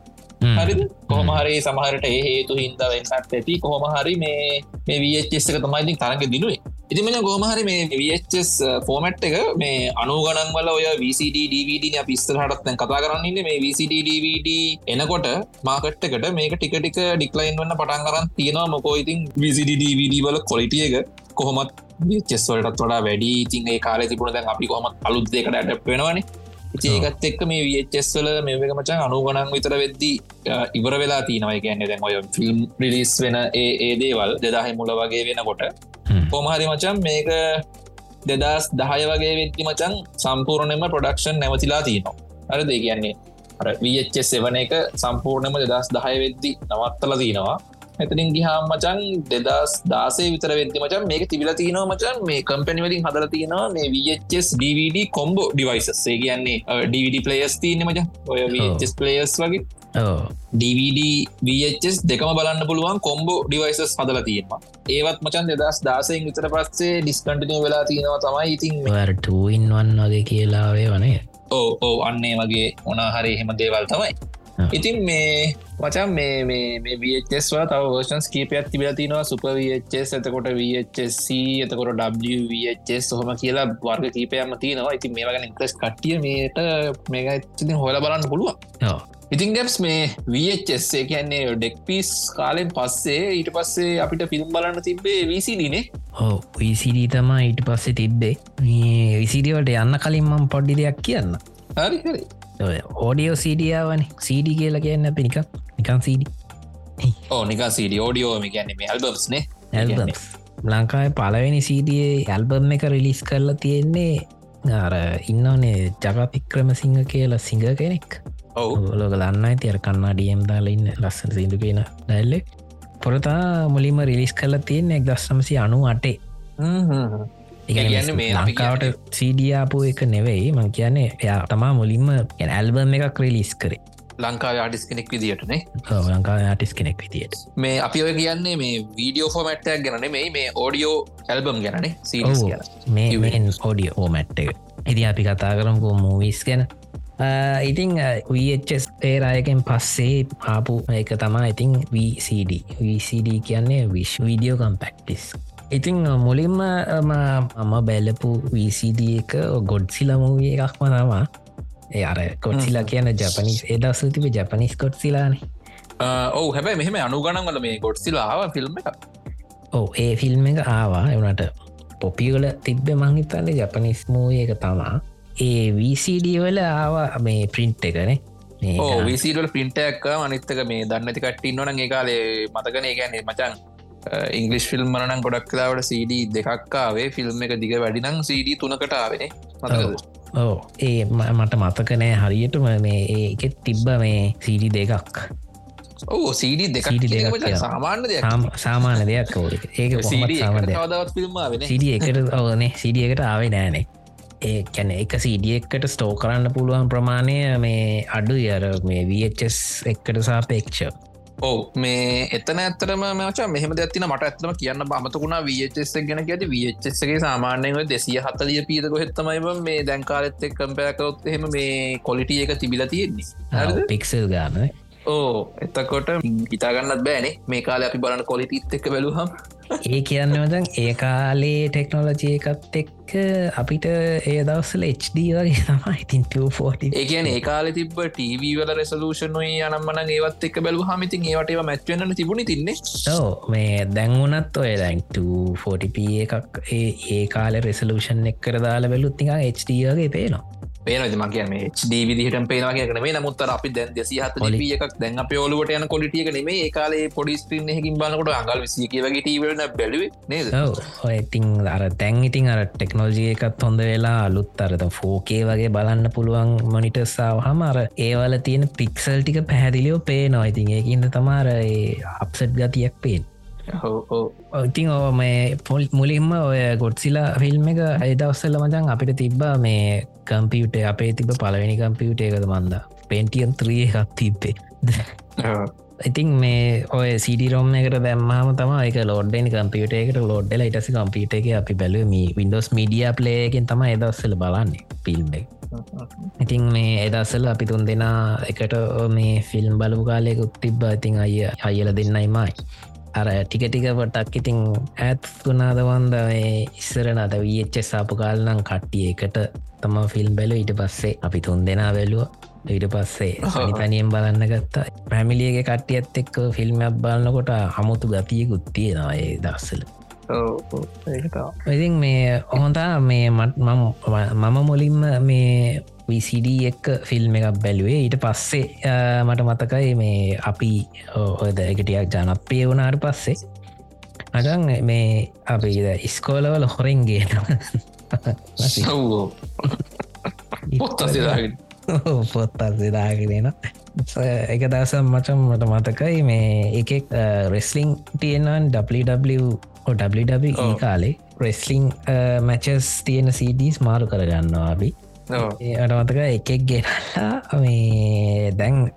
හරි කොහමහරි සමහරට හේතු හින්ද වෙනසත් ඇති. කොහොමහරි මේ මේ වච්චෙස්සක තමයිඉතින් තරග දිනුවේ. ඉතිමෙන ගෝමහරි මේ වස් ෆෝමට් එක මේ අනුගනන් වල ඔය VCD DVD පිස්තරහටත් කතා කරන්නන්න මේ VCD DVD එනකොට මාකට්කට මේක ටික ටික ඩික්ලයින් වන්න පටන් කරන්න තියෙනවා. මොකෝඉතින් VCD DVD වල කොලිටිය එක කොහොමත් චෙස්වලටත් වඩා වැඩි. ඉතින් ඒ කාල තිබුණ දැන් අපි කොහමත් අලුත් දෙකට ඇට වෙනවනේ ඒකත් එක්ක මේ වචෙස්වල මේක මචන් අනුගනන් විතර වෙද්දී ඉවර වෙලා තිනවයි කියන්නේ දැන් ඔය ෆිල්ම් රිලිස් වෙන ඒ දේවල් දෙදාහ මුල වගේ වෙනකොට. කොමහරි මචන් මේක දෙදස් දහය වගේ වෙත්ති මචන් සම්පූර්ණයම ප්‍රඩක්ෂන් නැවතිලා තියනවා. අර දෙ කියන්නේ වච සෙවන එක සම්පූර්ණයම දෙදස් දහය වෙද්දි නවත්තල තිනවා එතනින් ගිහාම් මචන් දෙදස් දාසේ විතර වෙද්දි මචන් මේක තිබිල තියනවා මචන් මේ කම්පැනිවලින් හදල තියෙනවා මේ වස් DVD කොම්බෝ ඩිවයිසස්සේ කියන්නේ DVD පලේස් තියන්න මච ඔය වස් පලේස් වගේ. DVD VHS දෙකම බලන්න පුළුවන් කොම්බෝ ඩිවයිසස් හදල තියෙනවා. ඒවත් මචන් දෙදස් දාසයෙන් විතර පස්සේ ඩිස්කන්ටිනය වෙලා තියෙනවා තමයි ඉතින් ටන්වන් වගේ කියලාවේ වනේ ඕ ඕ අන්නේ වගේ ඕනාහරි එහෙම දේවල් තමයි ඉතින් මේ මචන් මේ වස් වල තව වර්ෂන්ස් කීපයක් තිබල තිනවා. සුප වස් එතකොට වHC එතකොට WVHS සොහම කියලා වර්ග කීපයම තියනවා ඉතින් මේ වගන ඉන්ට්‍රස් කටිය මේට මේක ඉතින් හොල බලන්න පුළුවන්. ඉතින් ගැප්ස් මේ වHSේ කියන්නේ ඩෙක් පිස් කාලෙන් පස්සේ ඊට පස්සේ අපිට ෆිල්ම් බලන්න තිබේ විසිඩිනේ හෝ විසිඩ තමා ඊට පස්සේ තිබ්බේ. මේ විසිඩියවට යන්න කලින් මම් පොඩ්ඩි දෙයක් කියන්න. හරි හරි ඕඩියෝ සීඩියාවන සීඩි කියලා කියන්න අප නික නිකන් සීඩි ඕ නික සීඩි ඕඩියෝ කියන්නේ මේ ඇල්බම්ස්නේ ඇල්බම්ස් ලංකායි පලවෙනි සීඩියේ ඇල්බම් එක රිලිස් කරලා තියෙන්නේ අර ඉන්නනේ ජගපික්‍රම සිංහ කියලා සිංහ කෙනෙක්. ඔලොක දන්න ඇති අර කන්නාඩියම් දාලඉන්න ලස්සන සිදු කියන දැල්ලෙ පොරතා මුලින්ම රිලිස් කල තියෙන් එක් දස්සමසි අනු අටේ ලංකාවට සීඩියාපු එක නෙවෙයි. මං කියන්නේ එයා තමා මුලින්ම ඇල්බම් එකක් රිලිස් කරේ. ලංකාව ආටිස් කෙනෙක් විදිටනේ ලංකා ආටිස් කෙනෙක් විදිට මේ අපි ඔය කියන්නේ මේ වීඩියෝ ෆෝමට්ටයක් ගැන මේ මේ ඕඩියෝ ඇල්බම් ගැනේ. මේ ඕඩිය ඕමැට්ට එක. ඉදි අපි කතා කරම්කෝ මූවිස් ගැන. ඉතිං වස් ඒරායකෙන් පස්සේ ආපු එක තමා ඉතිං VCD VCD කියන්නේ විශ් වීඩියෝ කම්පෙක්ටිස් ඉතිං මුලින්ම මම බැලපු VCD එක ගොඩ්සිලමූවිය එකක්ම තමා ඒ අර කොට්සිලා කියන ජපනිස් එදසු තිබ ජපනිස් කොට්සිලානේ ඔව හැබැයි මෙහෙම අනුගණන්වල මේ ගොඩ්සිලාව ෆිල්ම් එක? ඕ ඒ ෆිල්ම් එක ආවා. එවනට පොපිවල තිබ්බ මංහිතන්න ජපනිස් මූය එක තමා. ඒ VCD වල ආවා මේ ප්‍රින්ට් එකනේ. විසිටල් පින්ටක් අනිත්තක මේ දන්නති කට්ටින්න ඕන ඒ කාලේ මතකන ගැන්නේ මචන් ඉංගලිස් ෆිල්ම් මනන් ගොඩක් කලාවට CD දෙකක්කාවේ ෆිල්ම් එක දිග වැඩිනම් CD තුනකටාවෙන මතකද? ඕ ඒ මට මතකනෑ හරියටම මේ ඒකෙත් තිබ්බ මේ CD දෙකක්. ඕ CD දෙක සාමාන්‍ය දෙයක්. සාමාන්‍ය දෙයක් ඕ. ඒක සාමාන්‍ය ෆිල්ම් CD එකට ඕනේ CD එකට ආවේ නෑනේ ඒ කැන එක සිඩියෙක්කට ස්ටෝ කරන්න පුළුවන් ප්‍රමාණය මේ අඩු යර මේ වස් එක්කට සාපේක්ෂ ඕ මේ එතන ඇතරම මචා මෙහම ඇතින මට ඇත්තම කියන්න බමතකුණා වස් ගැන ඇති වස්ගේ සාමාන්‍යව දෙසිය හතලිය පීතක හෙත්තමයි මේ දැන්කාලෙත් එක් කම්පයකරොත් එහෙම මේ කොලිටිය එක තිබිල තියෙන්නේ. පික්සල් ගාන ඕ එතකොට හිතාගන්නත් බෑනේ. මේ කාල අපි බලන්න කොලිටිත් එක්ක බැලුහම් ඒ කියන්නවදන් ඒ කාලේ ටෙක්නෝලජය එකත් එක්ක අපිට ඒ දවස්සල HD වගේ තම ඉතින් ඒ කියන ඒ කාල තිබ ටව වල රෙසලූෂනුයි අනම්මන ඒවත් එක් බැලු හමිතින් ඒවට ඒව මැත්වන්න තිබුණ තින්නේ. ඕ මේ දැන්වනත් ඔය දැන්ට40p එකක් ඒ ඒ කාල රෙසලූෂන් එක් කර දාලා බැලුත්තික HDගේ පේනවා. පේනද මගේ මේ ඩ විදිහට පේනගේ කන මේ නමුත්තර අපි දැන් දෙසි හත ලිපිය එකක් දැන් අප ඔලුවට යන කොලිටියක නෙමේ ඒකාලේ පොඩි ස්ක්‍රීන් එකකින් බලකොට අඟල් විසිය වගේ ටීවලන බැලුව නේද? ඔය ඉතිං අර තැන් ඉතින් අර ටෙක්නෝජිය එකත් හොඳ වෙලා අලුත් අරත ෆෝකේ වගේ බලන්න පුළුවන් මොනිටස්සාාව හම අර ඒවල තියෙන පික්සල් ටික පැහැදිලියෝ පේ නොයිතින් ඒකන්න තමාර අප්සට් ගතියක් පේෙන් ඉතින් ඕ මේ පොල් මුලින්ම ඔය ගොඩ්සිලා ෆිල්ම් එක අයිදවස්සල්ල මචන් අපිට තිබ්බා මේ කම්පියුට අපේ තිබ පලවෙනි කම්පියුට එකද මන්ද. පෙන්ටියන් ත්‍රිය එකක් තිබ්බේ ඉතින් මේ ඔය සිඩිරෝම් එකට දැම්මම තම එක ලෝඩ්ඩනි කම්පියට එකට ලෝඩ්ඩල ඉටස කම්පිට එක අපි බැලුව මේ වින්ඩෝස් මීඩිය ප්ලේයකින් තම එදස්සල බලන්නේ ෆිල්ම් එක. ඉතින් මේ එදස්සල අපි තුන් දෙනා එකට මේ ෆිල්ම් බලපු කාලයකුත් තිබ්බ. ඉතින් අය අයල දෙන්නයි මයි. අර ටික ටික පටක් ඉතින් ඇත් තුනාදවන්ද ඉස්සරන අද වීච්ච සාපු කාල්නම් කට්ටිය එකට තම ෆිල්ම් බැලු ඊට පස්සේ අපි තුන් දෙනා බැලුව. ඊට පස්සේ තනියෙන් බලන්න ගත්තා. පැමිලියගේ කට්ටියත් එක්ක ෆිල්ම්යක් බලන්නකොට හමුතු ගතියකුත් තියෙනවා ඒ දස්සල ඉතින් මේ ඔහොඳා මේ මම මුලින්ම මේ විසිඩ එක් ෆිල්ම් එකක් බැලුවේ. ඊට පස්සේ මට මතකයි මේ අපි ඔද එකටියක් ජනප්‍රිය වුණාට පස්සේ. අගන් මේ අපි ඉස්කෝලවල හොරෙන්ගේ පොත් පොත් අසදාගෙනන එක දසම් මචම් මට මතකයි මේ එකෙක් රෙස්ලිං තියෙනවන් WW කාලේ. රෙස්ලිං මැචස් තියෙන CDස් මාරු කරගන්නවා අපි. අටමතක එකෙක් ගෙනල්ලා මේ දැන්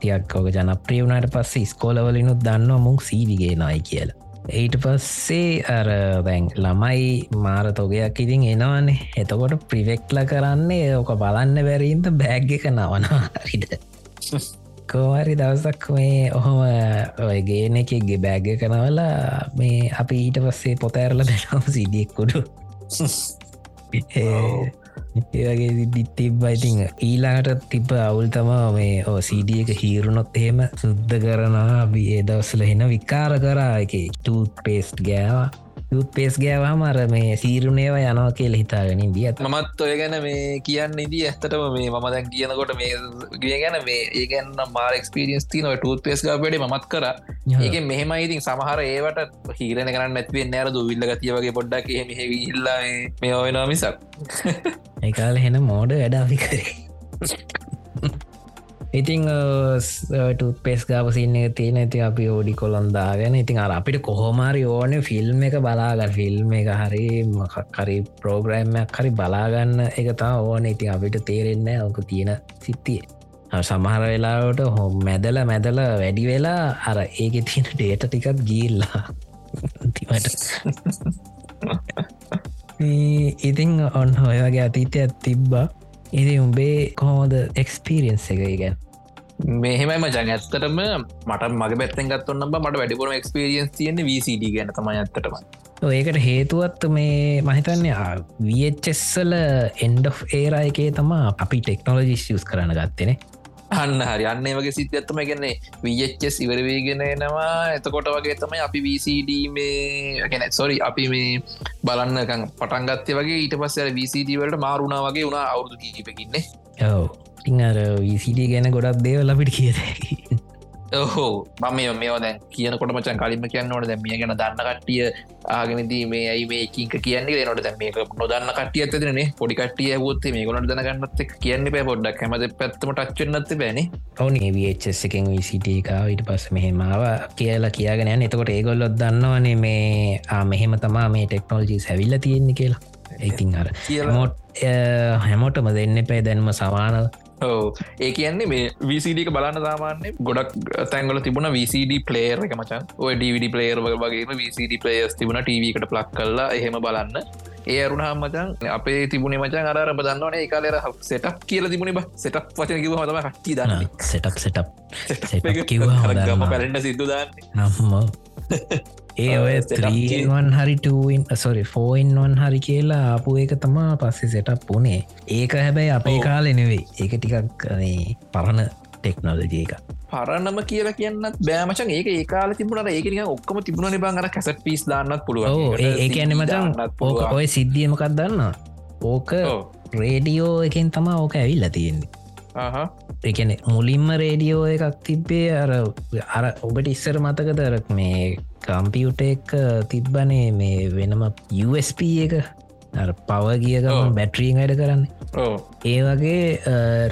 තියක් ඕක ජනප්‍රිය වුණට පස්සේ ස්කෝලවලිනුත් දන්න මුක් සීවිගේ නයි කියලා ඊට පස්සේ අර දැන් ළමයි මාර තොගයක් ඉතින් එනවන්නේ එතකොට ප්‍රිවෙෙක්ල කරන්නේ ඕක බලන්න බැරීන්ද බෑග් එක නවනවා හිට කෝමරි දවසක් මේ ඔහොම ඔයගේන එකෙක්ගේ බෑග කනවලා මේ අපි ඊට පස්සේ පොතඇරල බැලම් සිඩියෙක්කුඩු ඒවගේ දිත් තිබ්බයිතිං ඊලාට තිබ අවුල් තමා මේ ඕ සීඩිය එක හීරුණොත් එහෙම සුද්ධ කරනවා. ඒ දවස්සල හෙන විකාර කරා. එක ටූත් පේස්ට් ගෑවා. යුත් පේස් ගෑවා මර මේ සීරුණේව යනවා කියල හිතාගෙන දිය මත් ඔය ගැන මේ කියන්න ඉදී ඇත්තටම මේ මම දැන් කියනකොට මේ ගිය ගැන මේ ඒගන්න මාර එක්ස්පිරියන්ස් තින ටූත් පේස් ගාපඩේ මත් කර. ඒක මෙහෙම ඉතින් සමහර ඒවට හීරන කරන්න ඇතිවේ නෑර දුවිල්ල ගතිය වගේ පොඩ්ඩක් එහෙම හිල්ලා මේ ඔයනවා මිසක්. ඒකාල හෙන මෝඩ වැඩාවි කරේ ඉතිං ටත් පෙස් ගාපසින්න එක තියෙන ඇති අපි ඕඩි කොළොන්දාගෙන ඉතින් අර අපිට කොහොමරි ඕන ෆිල්ම් එක බලාගන්න. ෆිල්ම් එක හරි කරි ප්‍රෝග්‍රෑම්මයක් හරි බලාගන්න එක තා ඕන. ඉතින් අපිට තේරෙන්න ඕක තියෙන සිත්තිය සමහර වෙලාවට හොම් මැදල මැදල වැඩි වෙලා අර ඒක තියෙන ඩේට ටිකත් ගිල්ලා ඉතිං ඔන්න ඔය වගේ අතීතයක් තිබ්බා ඉති උඹේ කොහෝද එක්ස්පිරියන්ස් එක ගැන් මෙහෙමයි මචන්. ඇත්තටම මට මගේ පැත්තෙන් ගත්වන්න මට වැඩිපුරම එක්ස්පිරියන්ස් තියෙන වCD ගැන තම ඇත්තටම. ඒකට හේතුවත් මේ මහිතන්නේ වච්චෙස්සල එන්ඩ් ඒරා එකේ තමා අපි ටෙක්නෝලජි ියස් කරන ගත්තනේ අන්න හරි. අන්න වගේ සිත ඇත්තම ගැන්නේ වච්චෙස් ඉවරවීගෙන නවා එතකොට වගේ තමයි අපි වCD මේ ගැන සොරි අපි මේ බලන්නකං පටන්ගත්තේ වගේ ඊට පස්ස වCD වලට මාරුණා වගේ වුණා අවුදු කීපකින්නේ ඔව. ඉතිං අර විසිඩ ගැන ගොඩක් දේව ලපිට කියද ඔහෝ මම මේ දැ කියනකොට මචන් කලින්ම කියන්න ඕට දැ මිය ගැන දන්න කට්ටිය ආගෙනදී මේ ඇයි මේ කින්ක කියන්නේ නොට දැ මේක නොදන්න කටිය ඇතන පොඩි කටිය ගොත් මේ ගොනට දනගන්නත් කියන්න පෑ පොඩ්ඩක්. හැමද පැත්තම ටක්චන්නත් බෑන ඔවුන වස් එකෙන් විසිටකාව ඉට පස්ස මෙහෙමාව කියලා කියගෙන එතකොට ඒගොල්ලොත් දන්නවනේ මේ මෙහෙම තමා මේ ටෙක්නෝජී සැවිල්ල තියෙන්නේ කියලා. ඉතින් අර මෝට් හැමෝටම දෙන්න පේ දැන්ම සමාන ඒ කියන්නේ මේ විසිඩක බලන්න සාමාන්‍ය ගොඩක් තැන්ගල තිබුණ විසිඩ පලේර් එක මචන්. ඔය ඩවිඩ පලේර් වගේ විසිඩ පලේස් තිබුණ ටවකට ප්ලක් කල්ලා එහෙම බලන්න. ඒ අරුණහම් මචන් අපේ තිබුණේ මචන් අර බදන්නවන ඒ කාලෙර සෙටක් කියල තිබුණ බ. සෙටක් වචන කිව හතම හටි දන්න. සෙටක් සෙටක් කිව පැලට සිදුදාන්න නම්ම ඒ ඔය ත්‍රීවන් හරි ටන් සොරි ෆෝයින්වන් හරි කියලා ආපු ඒක තමා පස්සෙ සෙටක් පුනේ ඒක හැබැයි අපේ කාල නෙවෙයි. ඒක ටිකක් පරණ ටෙක්නෝලජී එක පරණම කියලා කියන්නත් බෑමචන් ඒක ඒකාල තිබුණට ඒකනික ඔක්කම තිබුණ බංගර කැසට පිස් දාන්නත් පුළුව ඒ ඇනමචන් ඕක ඔය සිද්ධියමකක් දන්න ඕක රේඩියෝ එකෙන් තමා ඕක ඇවිල්ල තියෙන්නේ එකන මුලින්ම රේඩියෝ එකක් තිබ්බේ අර අර ඔබට ඉස්සර මතකදරක් මේ කම්පියුට එක තිබ්බනේ මේ වෙනම USP එක? පව ගියගම බැට්‍රීන් වැඩ කරන්න. ඒ වගේ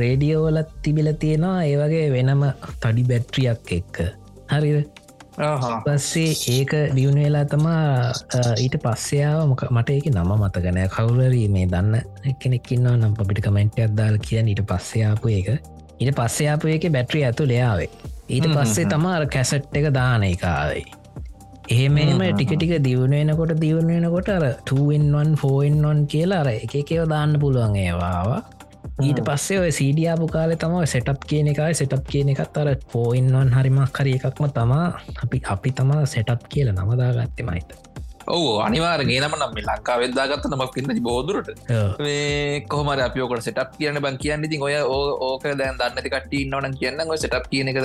රේඩියෝවලත් තිබිල තියෙනවා. ඒ වගේ වෙනම තඩි බැට්‍රියක් එක්ක. හරිද පස්සේ ඒක දියුණ වෙලා තමා ඊට පස්සයාව මොක මට ඒක නම මතගනෑ කවුරරී මේ දන්න එකනෙක්කින්නවා නම් පපිට කමෙන්ටයක් දාල් කියන ඊට පස්සයාපු ඒක ඊට පස්සයාපු ඒක බැට්‍රිය ඇතු ලයාවේ ඊට පස්සේ තමාර කැසට් එක දාන එකාවේ එහෙමම ටිකටික දියුණුවෙනකොට දියුණුවෙනකොට අර 2න්1 4න්1 කියලා අර එක එකව දාන්න පුළුවන් ඒවාවා ඊට පස්සේ ඔය සීඩියාපු කාලෙ තම සෙටප් කියන එකයි සෙටප් කියන එකත් අර පෝයින්වන් හරිමක් හරි එකක්ම තමා අපි අපි තමා සෙටප් කියල නමදාගත්තේ මයිත. ඔව අනිවාරගේ නම නම් ලංකා වෙදදාගත්ත නමක් පින්න බෝදුරට කොහමර අපියෝකට සටප් කියන බං කියන්න. ඉතින් ඔය ඕක දැන් දන්නති කට ඉන්නවන කියන්න ඔය සටප් කියන එක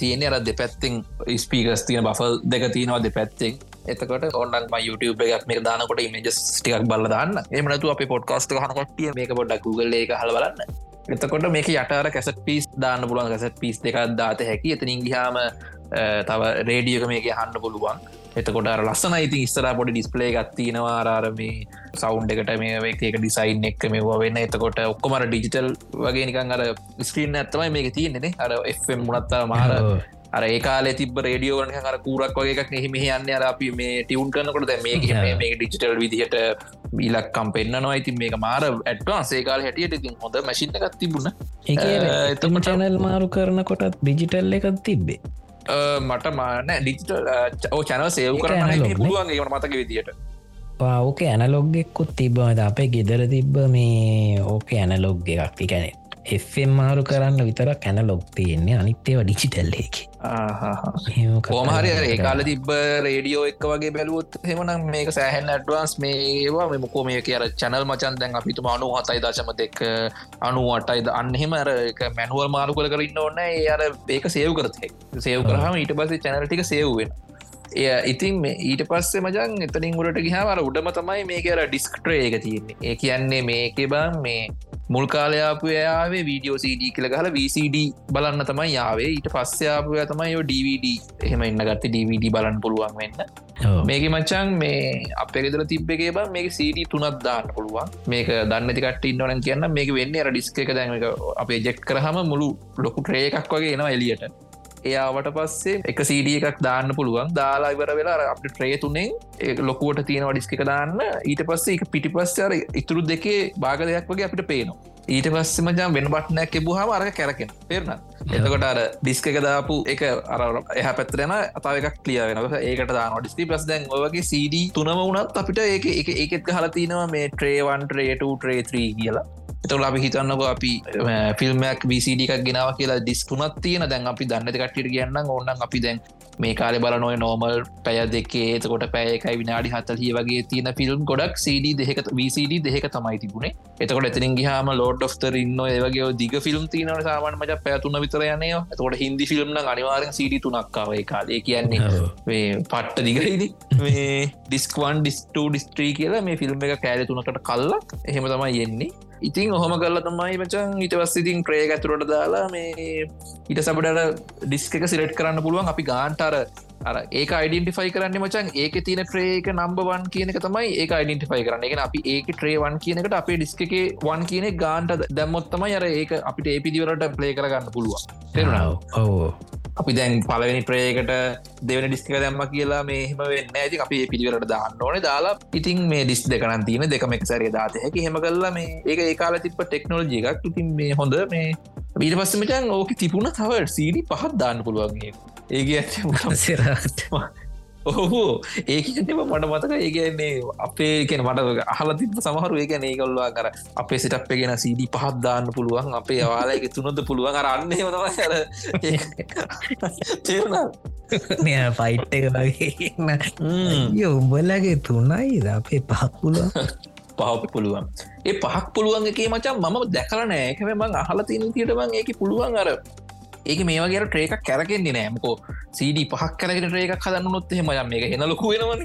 තියෙන අර දෙපැත්තිං ස්පීකස් තියෙන බෆල් දෙක තියෙනවා දෙපැත්තෙක් එතකොට ඔන්නන් YouTube එකක් මේ දානකොට ඉමජස් ටිකක් බල දාන්න. එමනතු අප පොඩ්කාස්ට හනකොටිය මේක පොඩ්ඩක් Google එක හල බලන්න. එතකොට මේක යටර කැසට පිස් දාන්න පුළුවන්. කැසට පිස් දෙකක් දාත හැකි. එතනින් ගහාම තව රේඩියක මේක හන්න පුළුවන්. එතකොට ලස්සන ඉති ස්තර පොඩි ඩිස්පලේ ගත්තිනවා අරම සෞන්් එකට මේ ඒක ඩිසයින් එක් මේවා වෙන්න. එතකොට ඔක්කොමර ඩිජිටල් වගේ නිකන් අර ස්ක්‍රීන් ඇත්තමයි මේක තියන්නේ අර එ මුණත්තර මාර අර ඒකාල තිබ රඩියෝන අර කූරක් වගේ එකක් එහි මෙහ යන්න අර අපි මේ ටියවුන් කරනකොට මේ මේ ඩිජිටල් විදිහට ඉලක්කම් පෙන්න්නනවා ඉතින් මේක මාර ඇට්වා සේකාල හැටියට ඉතින් හොඳ මැසිින්න එකක් තිබුණ. එතම චැනල් මාරු කරනකොටත් ඩිජිටල් එකක් තිබ්බේ. මට මාන ඩිජිටල් චැනල් සේව් කරන පුළුවන් ඒට මතක විදිට ඕක ඇනලොග්ගෙක්කුත් තිබ්බමද අපේ ගෙදර තිබ්බ මේ ඕක ඇනලොග් එකක්. තිකැනෙ එම් මාරු කරන්න විතර කැනලොග් තියෙන්නේ අනිත්තේව ඩිචිටල්ලේකි ඕමහරි ඒකාල තිබ රේඩියෝ එක් වගේ බැලුවොත් හෙමනම් මේක සෑහන් ඇඩවන්ස් මේවා මෙමකෝ මේ කියර චැනල් මචන් දැන් අපිතු අනු හතයි දශම දෙක් අනු අටයිද අන්හෙම අර මැනුවල් මාරු කල කරන්න ඕන්න ඒ අර ඒක සේව් කරතෙක් සේව් කරහම ඊට පස්සේ චැනලටික සේව්වෙන එය ඉතින් ඊට පස්සේ මජන් එතනින් ගොඩට ගහාවර උඩම තමයි මේක අර ඩිස්ක්ට්‍රේ එක තියන්නේ. ඒ කියන්නේ මේක බං මේ මුල් කාලයාපු යාවේ වීඩියෝ CD කියල ගහල VCD බලන්න තමයි යාවේ ඊට පස්සයාපුය තමයි යෝ DVD එහෙම ඉන්න ගත්ත DVD බලන්න පුළුවන් වෙන්න. මේක මචන් මේ අප ෙදර තිබ්බගේ බ මේක CD තුනත් දාන්න පුළුවන්. මේක දන්නතිකට ඉන්නවන කියන්න. මේක වෙන්න අර ඩිස්ක එක. දැම අපේ ජෙක් කරහම මුළු ලොකු ට්‍රේ එකක් වගේ එනවා එලියට එයාවට පස්සේ එක සඩ එකක් දාන්න පුළුවන්. දාලා ඉවර වෙලා අප ට්‍රේ තුනෙන් ලොකුවට තියෙන ඩිස්ක දාන්න. ඊට පස්සේ එක පිටිපස්සර ඉතුරු දෙකේ භාග දෙයක් වගේ අපිට පේනවා. ඊට පස්ස මජම් වෙන බට්නයක් එබුහම අරක කැරකෙන පෙරන එතකොට අර ඩිස්ක එක දාපු එක අර එහ පැත්තරෙන අතාව එකක් ලිය වෙන ඒකට දාන ඩිස්ටි පස් දැන් ඔවගේ CD තුනම වුණත් අපිට ඒක එක එකත් හලතිනවා මේ ට්‍රේවන් ට්‍රේට ට්‍රේ3 කියලා. එතවල අපි හිතන්නක අපි ෆිල්ම්මයක් විසිඩික් ගෙනාව කියලා ඩිස්කුණත් තියෙන දැන් අපි දන්නති කට්ටිට කියන්න ඕන්න අපි දැන් මේ කාලෙ බල නොය නෝමල් පැය දෙකේ එතකොට පැයකයි විනාඩි හතලිය වගේ තියෙන ෆිල්ම් ගොඩක් CD දෙක VCD දෙක තමයි තිබුණේ. එතකොට එතිරින් ගහම ලෝඩ් ෝ්තර ඉන්න ඒවගේ දිග ෆිල්ම් තියනට සාමාන මජ පැතුන විතර යනය එතකොට හින්දි ෆිල්ම් අනිවාරෙන් CD තුනක්කාවේ කාලේ. කියන්නේ පට්ට දිගයිද මේ ඩිස්කවන් ඩිස්ට ඩිස්ට්‍රී කියලා මේ ෆිල්ම් එක කෑල තුනකට කල්ලක්. එහෙම තමයි යෙන්නේ ඉතින් ඔහොම කල්ල තමයි මචන් ඉටවස් ඉතින් ප්‍රේ ඇතුරට දාලා මේ ඉට සබඩට ඩිස්ක එක සිරට් කරන්න පුළුවන්. අපි ගාන්ටර අර ඒක අයිඩෙන්ටිෆයි කරන්න මචන් ඒක තින ට්‍රේක නම්බවන් කියනක තමයි ඒ අයිඩෙන්ටිෆයි කරන්න. එක අපි ඒක ට්‍රේවන් කියනකට අපේ ඩිස්ක එක වන් කියන ගාන්ට දැම්මොත්තම යර ඒක අපිට ඒ පිදිවලට ප්ලේ කරගන්න පුළුවන්. තෙරුණාව ඕ අපි දැන් පලවෙනි ප්‍රේකට දෙවන ඩිස්ක දැම්ම කියලා මේහම වෙන්න ඇති අපි පිළිවලට දාන්න ඕන. දාලා ඉතින් මේ ඩිස් දෙකන තියන දෙකමක් සරය දාත හැකි හෙම කල්ලා මේ ඒක ඒකාල තිප ටෙක්නෝජි එකක්. ඉතින් මේ හොඳ මේ ඊට පස්සමටන් ඕක තිබුණ තවට සීඩි පහත් දාන්න පුළුවන්ගේ ඒක ඇ සිරට ඔහු ඒකම මට මතක ඒගන්නේ අපේ කෙන මට අහල තිබ සමහරු ඒක ඒකල්වා කර අපේ සිටප් ගෙන සීඩි පහත් දාන්න පුළුවන් අපේ වාලක තුනොද පුළුවන්. අරන්නේ තේරුණ. මෙ ෆයිට් එක වගේ උඹලගේ තුනයි අපේ පහක් පුළුවන්. පහප පුළුවන්. ඒ පහක් පුළුවන් එකේ මචන් මම දැකරනෑ එකම මං අහල තින තියටබන් ඒක පුළුවන් අර ඒක මේවාගේ ට්‍රේක කැරකෙන්නේ නෑමකෝ සඩ පහක් කරගෙන ට්‍රේක හදන්න නොත් හෙම යම එක හෙනලොකු වෙනවන.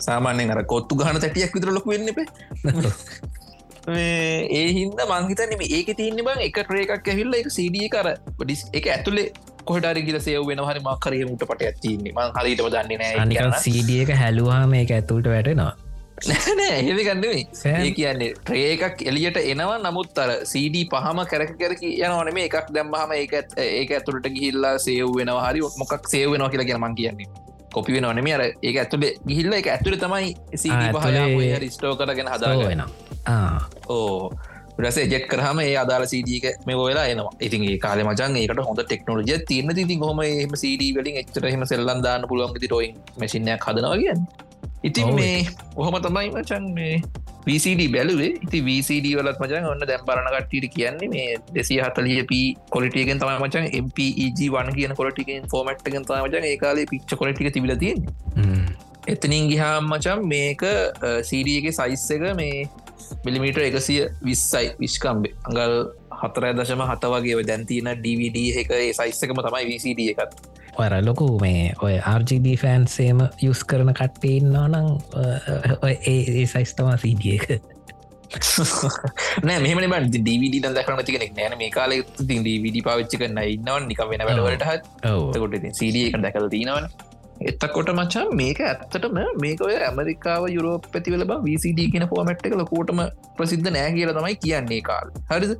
සාමාන්‍යෙන් අර කොත්තු ගහන තැටියක් විතර ලොක වෙන්නපේ ඒ හින්ද මංහිතනම ඒක තියන්න බං එක ට්‍රේකක් ඇහිල්ල එක සඩිය කර ඩිස් එක ඇතුලේ කොහටරි කියල සේව වෙන හරි මක්කරයමට පට ඇතින්නේ මං හරිටම දන්නේ නෑ සඩිය එක හැලුවාම එක ඇතුළට වැටෙනවා නෑ එහෙවි ගන්නෙමේ ඒ කියන්නේ ට්‍රේ එකක් එලියට එනවා නමුත් අර CD පහම කැරක කරකි යනවන මේ එකක් දැම්මහම ඒක ඒක ඇතුළට ගිහිල්ලා සේව් වෙනවා. හරි මොකක් සේව වෙනවා කියලා මං කියන්නේ. කොපි වෙනවනම අර ඒක ඇතුළේ ගිහිල්ල එක ඇතුළ තමයි පහ රිස්ටෝ කරගෙන හදා වෙන ඕ. රසේ ජෙට් කරහම ඒ අදාල සීඩියක මේ ඔයලා එනවා. ඉතින් ඒ කාල මචන් ඒකට හොඳ ටෙක්නෝජය තියන්න ති හොම එම සඩ වලින් එච්චරහම සෙල්ලන් දාන්න පුළුවන් ටොයින් මසිනයක් හදනවා කියන්න ඉතින් මේ ඔහොම තමයි මචන් මේ VCD බැලුවේ. ඉති VCD වලත් මචන් ඔන්න දැම් පරණ කට්ටිට කියන්නේ මේ දෙසිය හතලිය ප කොලිටියගෙන් තම මචන් MPEG වන් කියන කොලටිකෙන් ෆෝමට්ගෙන් තම මචන් ඒකාලේ පිච්ච කොලටික තිබිලතියෙන් එතනින් ගිහාම් මචන් මේක සීඩියගේ සයිස් එක මේ මිලිමීට එකසිය විස්සයි විශ්කම්බේ. අඟල් හතර දශම හත වගේ දැන්තින DVD එක සයිස්සකම තමයි VCD එකත් ඔර ලොකු මේ ඔය RGB ෆෑන්සේම යුස් කරන කට්ටඉන්නවා නං ඒ සයිස්තවා සීඩිය එක. නෑ මෙම DVD දකරන තිකෙනෙක් නෑන මේ කාල තින් DVD පාවිච්චි කරන්න ඉන්නවන්. නික වෙන වැඩවලට හත් කොට සීඩිය එක දැකල තිනවන එත්තකොට මචා මේක ඇත්තටම මේක ඔය ඇමරිකාව යුරෝප පැතිවල බ VCD කියන ෆෝමට් එක ලකෝටම ප්‍රසිද්ධ නෑ කියල තමයි කියන්නේ කාල්. හරිද?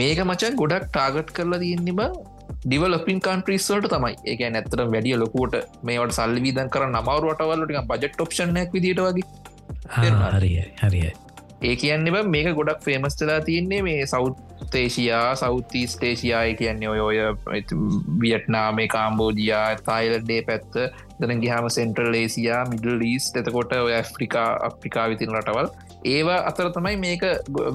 මේක මචන් ගොඩක් ටාගට් කරලා තියෙන්නේ බං ඩිවලපින් කන්ට්‍රීස්වලට තමයි. ඒක නැත්තර වැඩිය ලොකුට මේවට සල්විදන් කර නමවරුවටවල්ලටික බජට් ඔප්ෂන් විදිට වගේ. හරිය හරිය ඒ කියන්නේ මේක ගොඩක් ෆේමස්ටලා තියන්නේ මේ සෞත්තේශයා සෞති ස්ටේෂයාය කියන්නේ ඔය ඔය වියට්නාමේ කාම්බෝජයා තයිලඩේ පැත්ත. දන ගහම සෙන්ට්‍රල් ලේසියා මිඩල් ලීස් එතකොට ඔය ඇෆ්‍රිකා අප්‍රිකා විතින් රටවල් ඒවා අතර තමයි මේක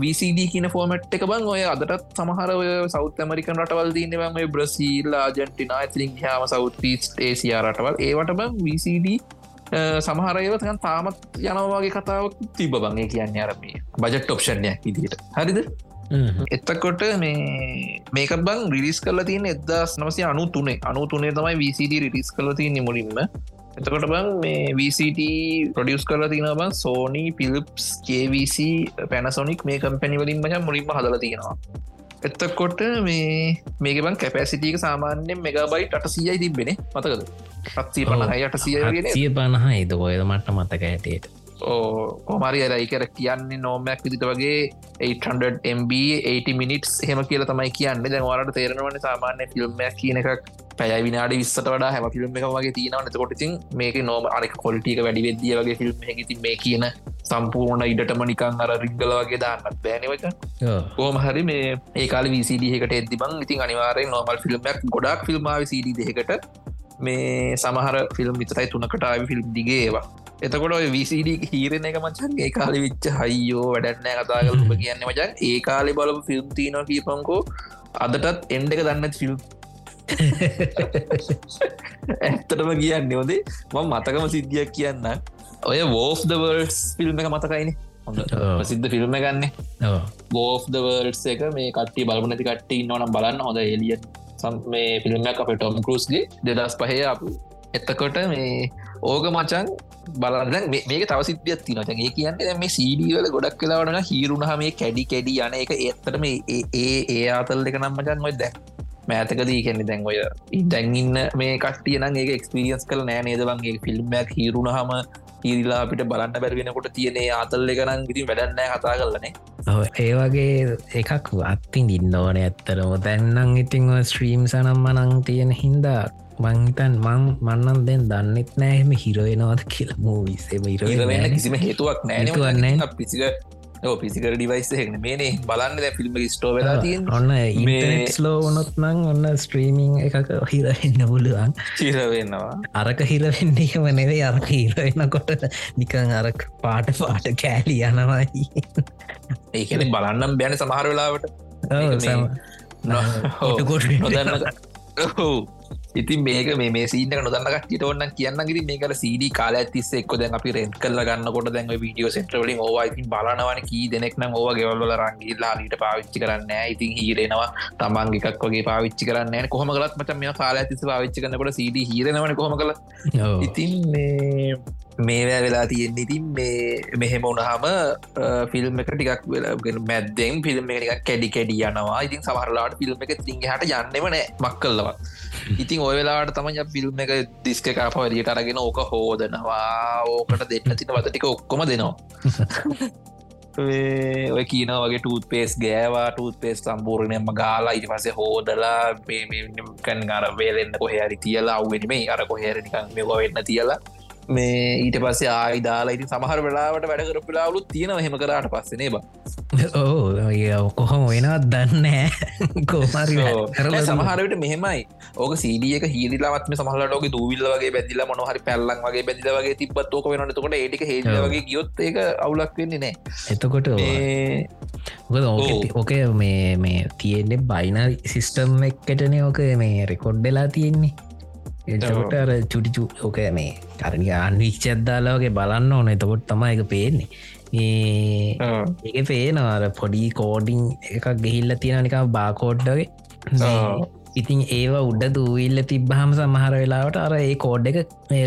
VCD කියන ෆෝමට් එක බං ඔය අදටත් සමහර සෞත් ඇමරිකන් රටවල් දීනවම බ්‍රසීල් ආජන්ටිනා ඉතිරින් හාම සෞත්තිස් ඒසියා රටවල්. ඒවට බං VCD සමහරයවතකන් තාමත් යනවාගේ කතාවක් තිබ බංගේ කියන්න අරමේ බජට් ඔප්ෂණයක් ඉදිට හරිද? එත්තකොට මේ මේක බං රිලිස් කල තියන එදස් නවසය අනු තුනේ අනු තුනේ තමයි VCD රිලිස් කල තියන්නේ මුලින්ම එතකොට බං මේ VCT ප්‍රඩියස් කරලා තින බන් සෝනි පිලිප්ස් KVC පැනසොනික් මේ කම්පැනි වලින් මච මුලින්ම හදල තියෙනවා. එත්තකොට මේ මේක බන් කැපැසිටියක සාමාන්‍යෙන් මෙගබයි අටසියයි තිබෙන මතකද? අත්සී පණහයි අටසිය සිය පණහා එද ඔයද මට මතක ඇටේට ඕමරි අර එකර කියන්නේ නෝමයක් විදිට වගේ 800MB 80 මිනිටස් හෙම කියල තමයි කියන්න. දැන් වරට තේරෙනවන සාමාන්‍ය ෆිල්ම්මයක් කියන එකක් පැය විනාඩ විස්සට වඩා හැම ෆිල්ම් එක වගේ තියෙනව නතකොටතින් මේක නෝම අනෙක කොල්ටික වැඩි වෙද්දිය වගේ ෆිල්ම් එකති මේ කියන සම්පූර්ණ ඉඩටම නිකං අර රිංගල වගේ දාන්නත් බෑනවක ඕම හරි මේ ඒකාල විසිඩහකට එදදිබං ඉතින් අනිවාරය නොමල් ෆිල්ම්මක් ගොඩක් ෆිල්ම්මාව සිඩ දෙකට මේ සමහර ෆිල්ම් විතරයි තුනකටාව ෆිල්ම් දිගේවා එතකොට විසිඩ හීරණ එක මචන් ඒ කාලි විච්ච හයියෝ වැඩන්නෑ කතාගලම කියන්න මචන් ඒ කාලි බලපු ෆිල්ම් තිීන කීපංකෝ අදටත් එන්ඩ එක දන්න ෆිල්ම් ඇත්තටම කියන්න ෝදේ ම මතකම සිද්ධියක් කියන්න. ඔය වෝෆ් දවර්ස් ෆිල්ම් එක මතකයින. ප්‍රසිද්ධ ෆිල්ම් ගන්න බෝෆ් දවර්ස් එක මේ කට්ටි බලපනති කට්ටි ඉන්නවනම් බලන්න. හොඳ එලිය මේ ෆිල්ම්මක් අප ටොම් කරුස්ගේ දෙදස් පහය අප එත්තකොට මේ ඕක මචන් බලන්න. මේක තව සිද්ධියත් තිනට ඒ කියන්නේ මේ සීඩියවල ගොඩක් කලාවටන හිරුණහ මේ කැඩි කැඩි යන එක. එත්තටම ඒ ඒ ආතල් දෙක නම් මචන් ඔොයි දැක් මෑතකදී කෙනෙ දැන් ඔය දැන්ඉන්න මේ කට්ටියන ඒ එක්ස්පිරියන්ස් කල නෑ නේදවන්ගේ ෆිල්ම්මයක් හිරුණහම හිරිලා අපිට බලන්න බැරිවෙනකොට තියනේ ආතල් එකනම් ඉතින් වැඩන්න කතා කරලනේ ඒ වගේ එකක් අත්තින් ඉන්න ඕන ඇත්තරම දැන්නම් ඉතිං ස්ත්‍රීම් සනම් මනං තියෙන හින්දා මංහිතන් මං මන්නන් දෙන් දන්නෙත් නෑහෙම හිරවෙනවාද කියල. මූවිසේම ඉරවෙන කිසිම හේතුවක් නෑනවන්න පිසික පිසිකර ඩිවයිස් හෙන මේනේ බලන්න ද ෆිල්ම් ස්ටෝ වෙලා තියෙන් ඔන්න ස්ලෝ වනොත් නං ඔන්න ස්ට්‍රීමිං එකක හිරවෙන්න පුළුවන්. චිරවෙන්නවා අරක හිරවෙන්නේම නෙවේ අරක හිරවෙන්නකොට නිකං අරක් පාට පාට කෑලි යනවායි. ඒකන බලන්නම් බැන සමහර වෙලාවට. නොදන්න ඉතින් මේක මේ සීනක නොදන්න කටිට ඔන්න කියන්න ගරි මේකට සීඩ කාල ඇතිස්ස එක්ක දැන් අපි රෙන්් කල්ල ගන්නකොට දැන් වීඩියෝ සෙන්ට්‍රලින් ඕවායිතින් බලනවන කී දෙනෙක්න ඕව ගෙවල්ල රංගිල්ලා ලිට පාවිච්චි කරන්න ඉතින් හිරෙනවා. තමන්ගේකක් වගේ පාවිච්චි කරන්න කොහම කලත් මට මේ කාල ඇතිස පාවිච්චි කනකොට සීඩ හිරෙනවන කොහම කල ඉතින් මේ මේවැ වෙලා තියෙන ඉතින් මේ මෙහෙම උනහම ෆිල්ම් එක ටිකක් වෙලාගෙන මැද්දෙන් ෆිල්ම් එක කැඩි කැඩි යනවා ඉතින් සමහරලාට ෆිල්ම් එක තිං හට යන්නෙම නෑ මක්කල්ලවත් ඉතින් ඔය වෙලාට තමයි ෆිල්ම් එක දිස්ක කාපවරියට අරගෙන ඕක හෝදනවා ඕකට දෙන්න තින වතටික ඔක්කොම දෙනවා ඔය කියන වගේ ටූත් පේස් ගෑවා ටූත් පේස් සම්පූර්ණයම ගාලා ඉති පසේ හෝදලා කන් අර වේලෙන්න්න කොහරි තියලා අව්වෙන මේ අර කොහරනිකන් මෙවා වෙන්න තියලා මේ ඊට පස්සේ ආයි දාලා ඉති සමහර වෙලාවට වැඩ කර පිලාවලුත් තියෙන හෙම කරට පස්සනේ බ ඕ කොහොම වෙනවත් දන්න කෝමරි සමහරට මෙහෙමයි. ඕක සීඩියක හිරිලාත්ම සමහලටෝක දූවිල්ල වගේ බැදිල මොනහරි පැල්ලන් වගේ බැදිල වගේ තිබත් ෝක වෙනටකොට ඒටික හෙ වගේ ගියොත් ඒක අවුලක් වෙන්නේ නෑ එතකොට ඕක මේ මේ තියෙන්නේ බයිනර් සිිස්ටම් එක්කටන ඕක මේ රෙකොඩ්ඩලා තියෙන්නේ එතකොට අර චුටිචු ඕක මේ කරනි අන්විච්චද්දාලාවගේ බලන්න ඕන. එතකොට තමයි එක පේන්නේ. ඒ පේනවාර පොඩි කෝඩිං එකක් ගෙහිල්ල තියෙන නික බාකෝඩ්ඩගේ ඉතින් ඒව උඩ දූවිල්ල තිබ්බහම සමහර වෙලාවට අර ඒ කෝඩ් එක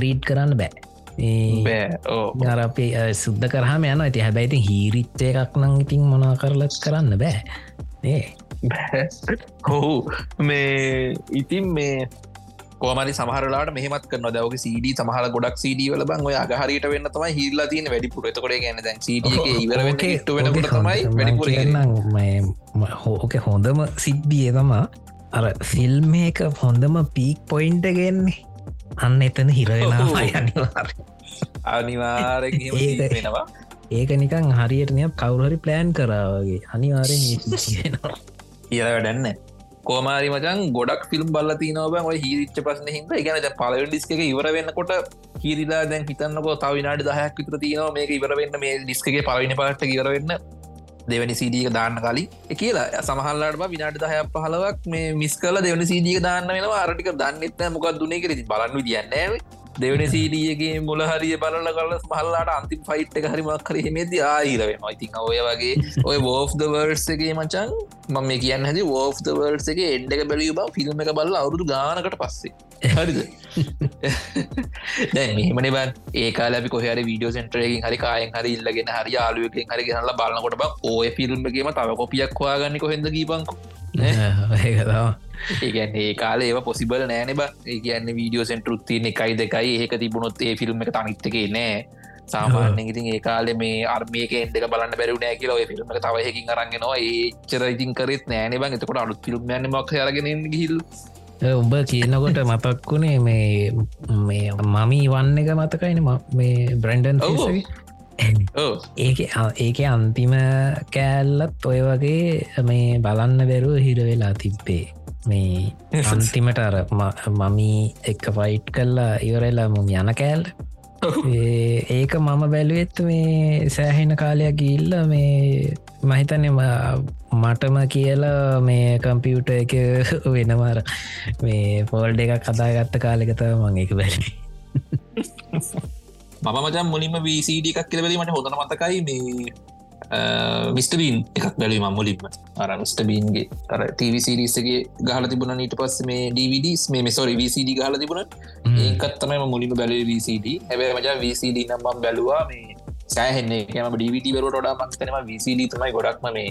රීඩ් කරන්න බෑ. අර අපේ සුද්ද කරහම යන ඇති හැබැයිති හීරිච්චය එකක් නං ඉතින් මොනා කරලත් කරන්න බෑ. ඒ හොහු මේ ඉතින් මේ කොමරි සමහරලාට මෙහමත් කන දවක සඩ සමහල ගොඩක් සඩ වල බං ඔය අගහරිට වෙන්න තමයි හිල්ලා තියන වැඩිපුර. තකොට ගැන දැන් ඉවර තමයි වැඩිපුර හෝක හොඳම සිද්ධිය තමා අර ෆිල්ම් එක හොඳම පීක් පොයින්ට ගෙන්නේ අන්න එතන හිරවෙනවා අනිවාර අනිවාර වෙනවා. ඒක නිකං හරියටනය කවුරහරි ප්ලෑන් කරාවගේ අනිවාරෙන් කියනවා ඉර වැඩන්න කෝමාරි මචන් ගොඩක් ෆිල්ම් බල්ල තිනව ඔය හිරිච්ච පසන හිද ගැන පල ඩිස්ක එක ඉවර වෙන්නකොට හිරිලා දැන් හිතන්නක තව විනාට දහයක් විතර තියනවා මේක ඉවරවෙන්න මේ ඩිස්කගේ පලවිනි පට ඉවරවෙන්න දෙවනි සීඩියක දාන්න කලින්. කියලා සමහල්ලාට විනාට දහයක් පහලවක් මේ මිස් කල දෙවනි සීඩිය දාන්න වෙනවා. අරටික දන්නෙත්න මොකක් දුනේ කරති බලන්න දියන්න දෙවන සීඩියගේ මුල හරිය බලල කල මහල්ලාට අන්තිම ෆයිට් එක හරිමක් කරහෙමේද ආහිරවෙන ඉතින් ඔය වගේ ඔය වෝෆ් ද වර්සගේ මචන් මම මේ කියන්න හැදි වෝෆ් ද වර්සගේ එන්ඩ එක බැලිය බව ෆිල්ම් එක බල්ල අවුදු ගානකට පස්සේ. හරිද? දැ මෙහමන බන් ඒකා ලි කොහර වීඩියෝ සෙන්ටරයකින් හරි කායෙන් හරි ඉල්ලගෙන හරි යාලුවකින් හරි ගෙනල බලන්නකොට බ ඔය ෆිල්ම්ගේම තව කොපියක් හවාගන්න කොහෙද ගීපංකු ඒගැන්න ඒ කාල ඒව පොසිබල නෑන බ. ඒ කියන්න වීඩියෝ සෙන්ටරුත්තියන එකයි දෙකයි. ඒක තිබුණොත් ඒ ෆිල්ම් එක තනිත්තකේ නෑ. සාමාන්‍ය ඉතින් ඒ කාල මේ අර්මියක එන්ඩක බලන්න බැරු නෑ කියලා ෆිල්ම් තවහකින් අරන්ගෙනවා ඒච්චර ඉතින් කරත් නෑන බං. එතකොට අලුත් ෆිල්ම් යන්න මක් අරගෙන ගිහිල් උඹ කියනකොට මතක්කුණේ මේ මේ මමී වන්න එක මතකයින මේ බ්‍රන්ඩන් ඒක ඒක අන්තිම කෑල්ලත් ඔය වගේ මේ බලන්න බැරුව හිර වෙලා තිබ්බේ. මේ අන්තිමට අර මමී එක ෆයිට් කල්ලා ඉවරලා මුම යන කෑල් ඒක මම බැලුවෙත් මේ සෑහෙන කාලයක් ගිල්ල මේ මහිතනම මටම කියලා මේ කම්පියුට එක වෙනවාර මේ පෝල්ඩ එකක් කදාගත්ත කාලෙකත මං එක බැලි මම මචන් මුලින්ම වීසිඩ එකක් කියලබලි මට හොඳන මතකයි මේ මිස්ටබීන් එකක් බැලීම මුලින්ම. අර මිස්ටබීන්ගේ අර TVසිරිසගේ ගහල තිබුණ නීට පස් මේ DVDස් මේ මෙසොරි VCD ගහල තිබුණ ඒකත්තමම මුලිම බැලේ VCD හැබැ මජා VCD නම්බම් බැලවා මේ සෑහෙන්නේ. යම DVD බරුවට ොඩා මක්තනම VCD තමයි ගොඩක්ම මේ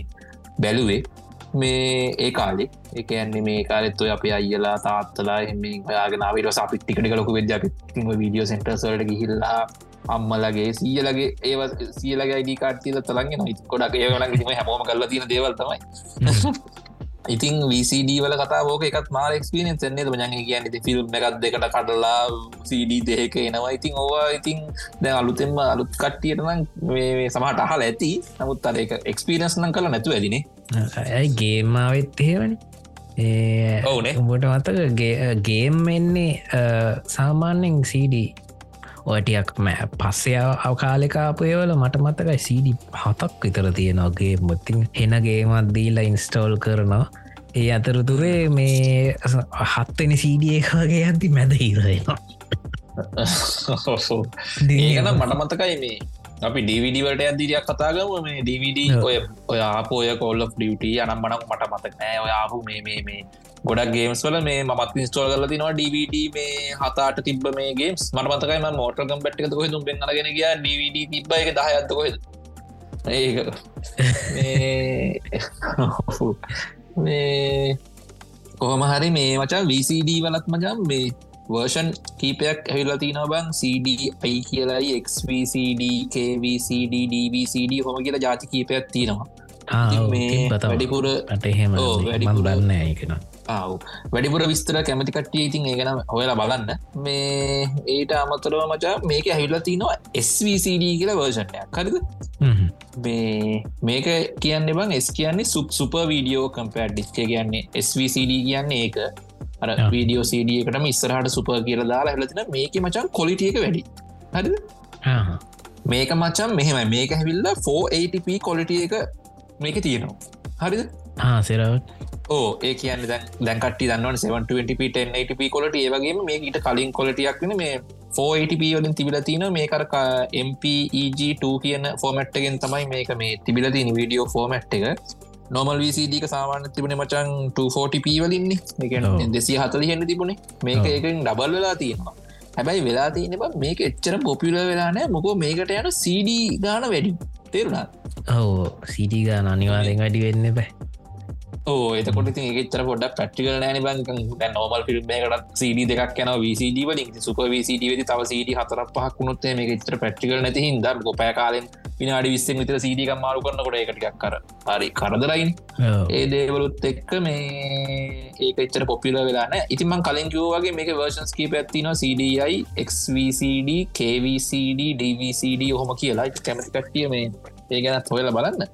බැලුවේ මේ ඒ කාලෙ. එකන්නේ මේ කාලෙත්තුව අප අයිලා තාත්තලා එම යාගෙනාවට සපිට්ටිකට ලොක වෙද්‍යාප වීඩියෝ සෙන්ටර්සල්ට ගිහිල්ලා අම්මලගේ සීයලගේ ඒව සියලගේ අයිඩි කාටතිල තලන්ගෙන කොඩක් ඒවන ම හැමෝම කල්ල තින දේවල්තමයි ඉතින් VCD වල කතාවෝක එකත් මාර එක්ස්පිරෙන් එන්නේ මජන් කියන්න ෆිල්ම් එකත් දෙකට කටලා CD දෙක එනවා. ඉතින් ඕවා ඉතින් දැ අලුතෙන්ම අලුත් කට්ටියටනම් මේ සමහට අහල ඇති. නමුත් අර එක එක්ස්පිරන්ස් නම් කළ නැතු ඇදිනේ. ඇයි ගේමාවත් එහෙවනි ඒ ඔවුනේ. උඹට මතක ගේම් එන්නේ සාමාන්‍යෙන් CD ඔටියක් මෑ පස්සය අවකාලෙකාපයවල මට මතකයි සීඩි හතක් විතර තියෙනගේ මුත්තින් හෙනගේමත් දීලා ඉන්ස්ටෝල් කරනවා. ඒ අතරතුරේ මේ හත්තෙන සීඩිය එකගේ ඇති මැද හිරෙනවා ඒකන මට මතකයි මේ. අපි ඩවිඩවට ඇදිරියක් කතාගම මේ DVD ඔය ඔය ආපෝය කොල්ල ඩියුට අනම් මනක් මට මතක් නෑ. ඔය ආපු මේ මේ මේ ගොඩක් ගේම්ස් වල මේ මත් ඉස්ටෝල් කල තිනවා DVD මේ හතාට තිබ මේ ගේම්ස් මනමතකයි ම මෝට කම්පට්ක කොහ තුම් පෙන්න්නගෙන ගිය? DVD තිබ එක දහයත්තකොහෙද ඒක. මේ කොහොම හරි මේ මචා VCD වලත් මජම් මේ වර්ෂන් කීපයක් ඇහිල්ලා තින බං CDයි කියලායි XVCD KVCD DVCD හොම කියලා ජාති කීපයක් තියෙනවා මේ වැඩිපුර අටහෙම වැඩිපුරන්න ඒකෙන ආව වැඩිපුර විස්තර කැමති කට්ටිය ඉතින් ඒගෙන ඔයලා බලන්න. මේ ඒට අමතරව මචා මේක ඇහිල්ලා තිනවා SVCD කියලා වර්ෂණයක් හරිද? මේ මේක කියන්න බං එස් කියන්නේ සුප් සුප වීඩියෝ කම්පෑඩ් ඩිස්ක කියන්නේ SVCD කියන්නේ ඒක. අර වීඩියෝ සඩ එකටම ඉස්සරහට සුප කියල දාලා හලතින මේක මචන් කොලිටියක වැඩි. හරි මේක මචන් මෙහෙම මේක හැවිල්ල 4ATP කොලිටිය එක මේක තියෙනවා. හරිද? සෙරවට ඕ ඒ කියන්න දැන්කට දන්න 720p1080p කොලට ඒවගේ මේ ඊට කලින් කොලටියක් වන මේ 480p වලින් තිබිල තින මේ කර MPEG2 කියන ෆෝමට්ගෙන් තමයි මේක මේ තිබිල තින වීඩියෝ ෆෝමට් එක. නොමල් විසිඩික සාමාන තිබුණ මචන් 240p වලින්නේ එක දෙසි හතලි හෙන්න තිබුණේ. මේක එකෙන් ඩබල් වෙලා තියෙනවා. හැබැයි වෙලා තියෙන මේක එච්චර පොපිල වෙලානෑ මොකෝ මේකට යන CD ගාන වැඩි. තේරුණා ඔව සිඩි ගාන අනිවාරෙන් වැඩි වෙන්න බෑ එතකොට ති ඒචර පොඩ පැටිකල නෑන බංක නෝමල් ෆිල්ම් එකට සඩ දෙක් යන විසිඩ වලින්. සුප විසිඩ වෙති තව සඩ හතර පහක් වුණොත්තේ මේ චත්‍ර පැටිකල නැති හිද ගොපය කාලෙන් පිනාඩි විස්සෙන් විතර සඩ මාරු කරන්න කොට එකටික් කර හරි කරදරයින්. ඒ දේවලුත් එක්ක මේ ඒකච්චර පොපිල වෙලාන ඉතිමන් කලින් කිව්වගේ මේක වර්ෂන්ස් කීප ඇත්තින CDI XVCD KVCD DVCD හොම කියලා. කැමති කට්ටිය මේ ඒ ගැනත් හොයල බලන්න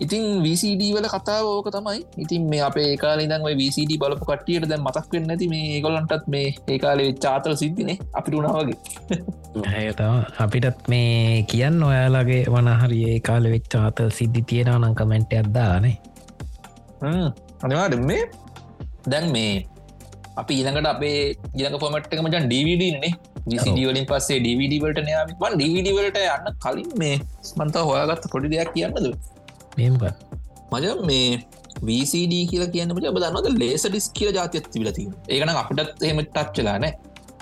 ඉතින් VCD වල කතාව ඕක තමයි. ඉතින් මේ අපේ ඒකාලදන් VCD බලපු කටියට දැ මතක් වෙන්න ඇති මේ ගොලන්ටත් මේ ඒකාලේ චාතල සිද්ධිනේ. අපිට උනාවගේ ඇතම අපිටත් මේ කියන්න ඔයාලගේ වනහරි ඒ කාල වෙච් ආතල් සිද්ධි තියෙන නම් කමෙන්ට් අදදානේ අනිවාට මේ දැන් මේ අපි ඊළඟට අපේ ඉළඟ ෆොමට්ක මචන් DVDනේ විසිඩ වලින් පස්සේ DVD වලට නයාමන් DVD වලට යන්න කලින් මේ මන්ත හොයාගත්ත පොඩි දෙයක් කියන්නද මේමකත් මජ මේ VCD කියලා කියන්න මට ඔබ දන්නවද? ලේස ඩිස් කියල ජාතියත් තිබලති ඒකන අපිටත් එහෙම ටක්්චලා නෑ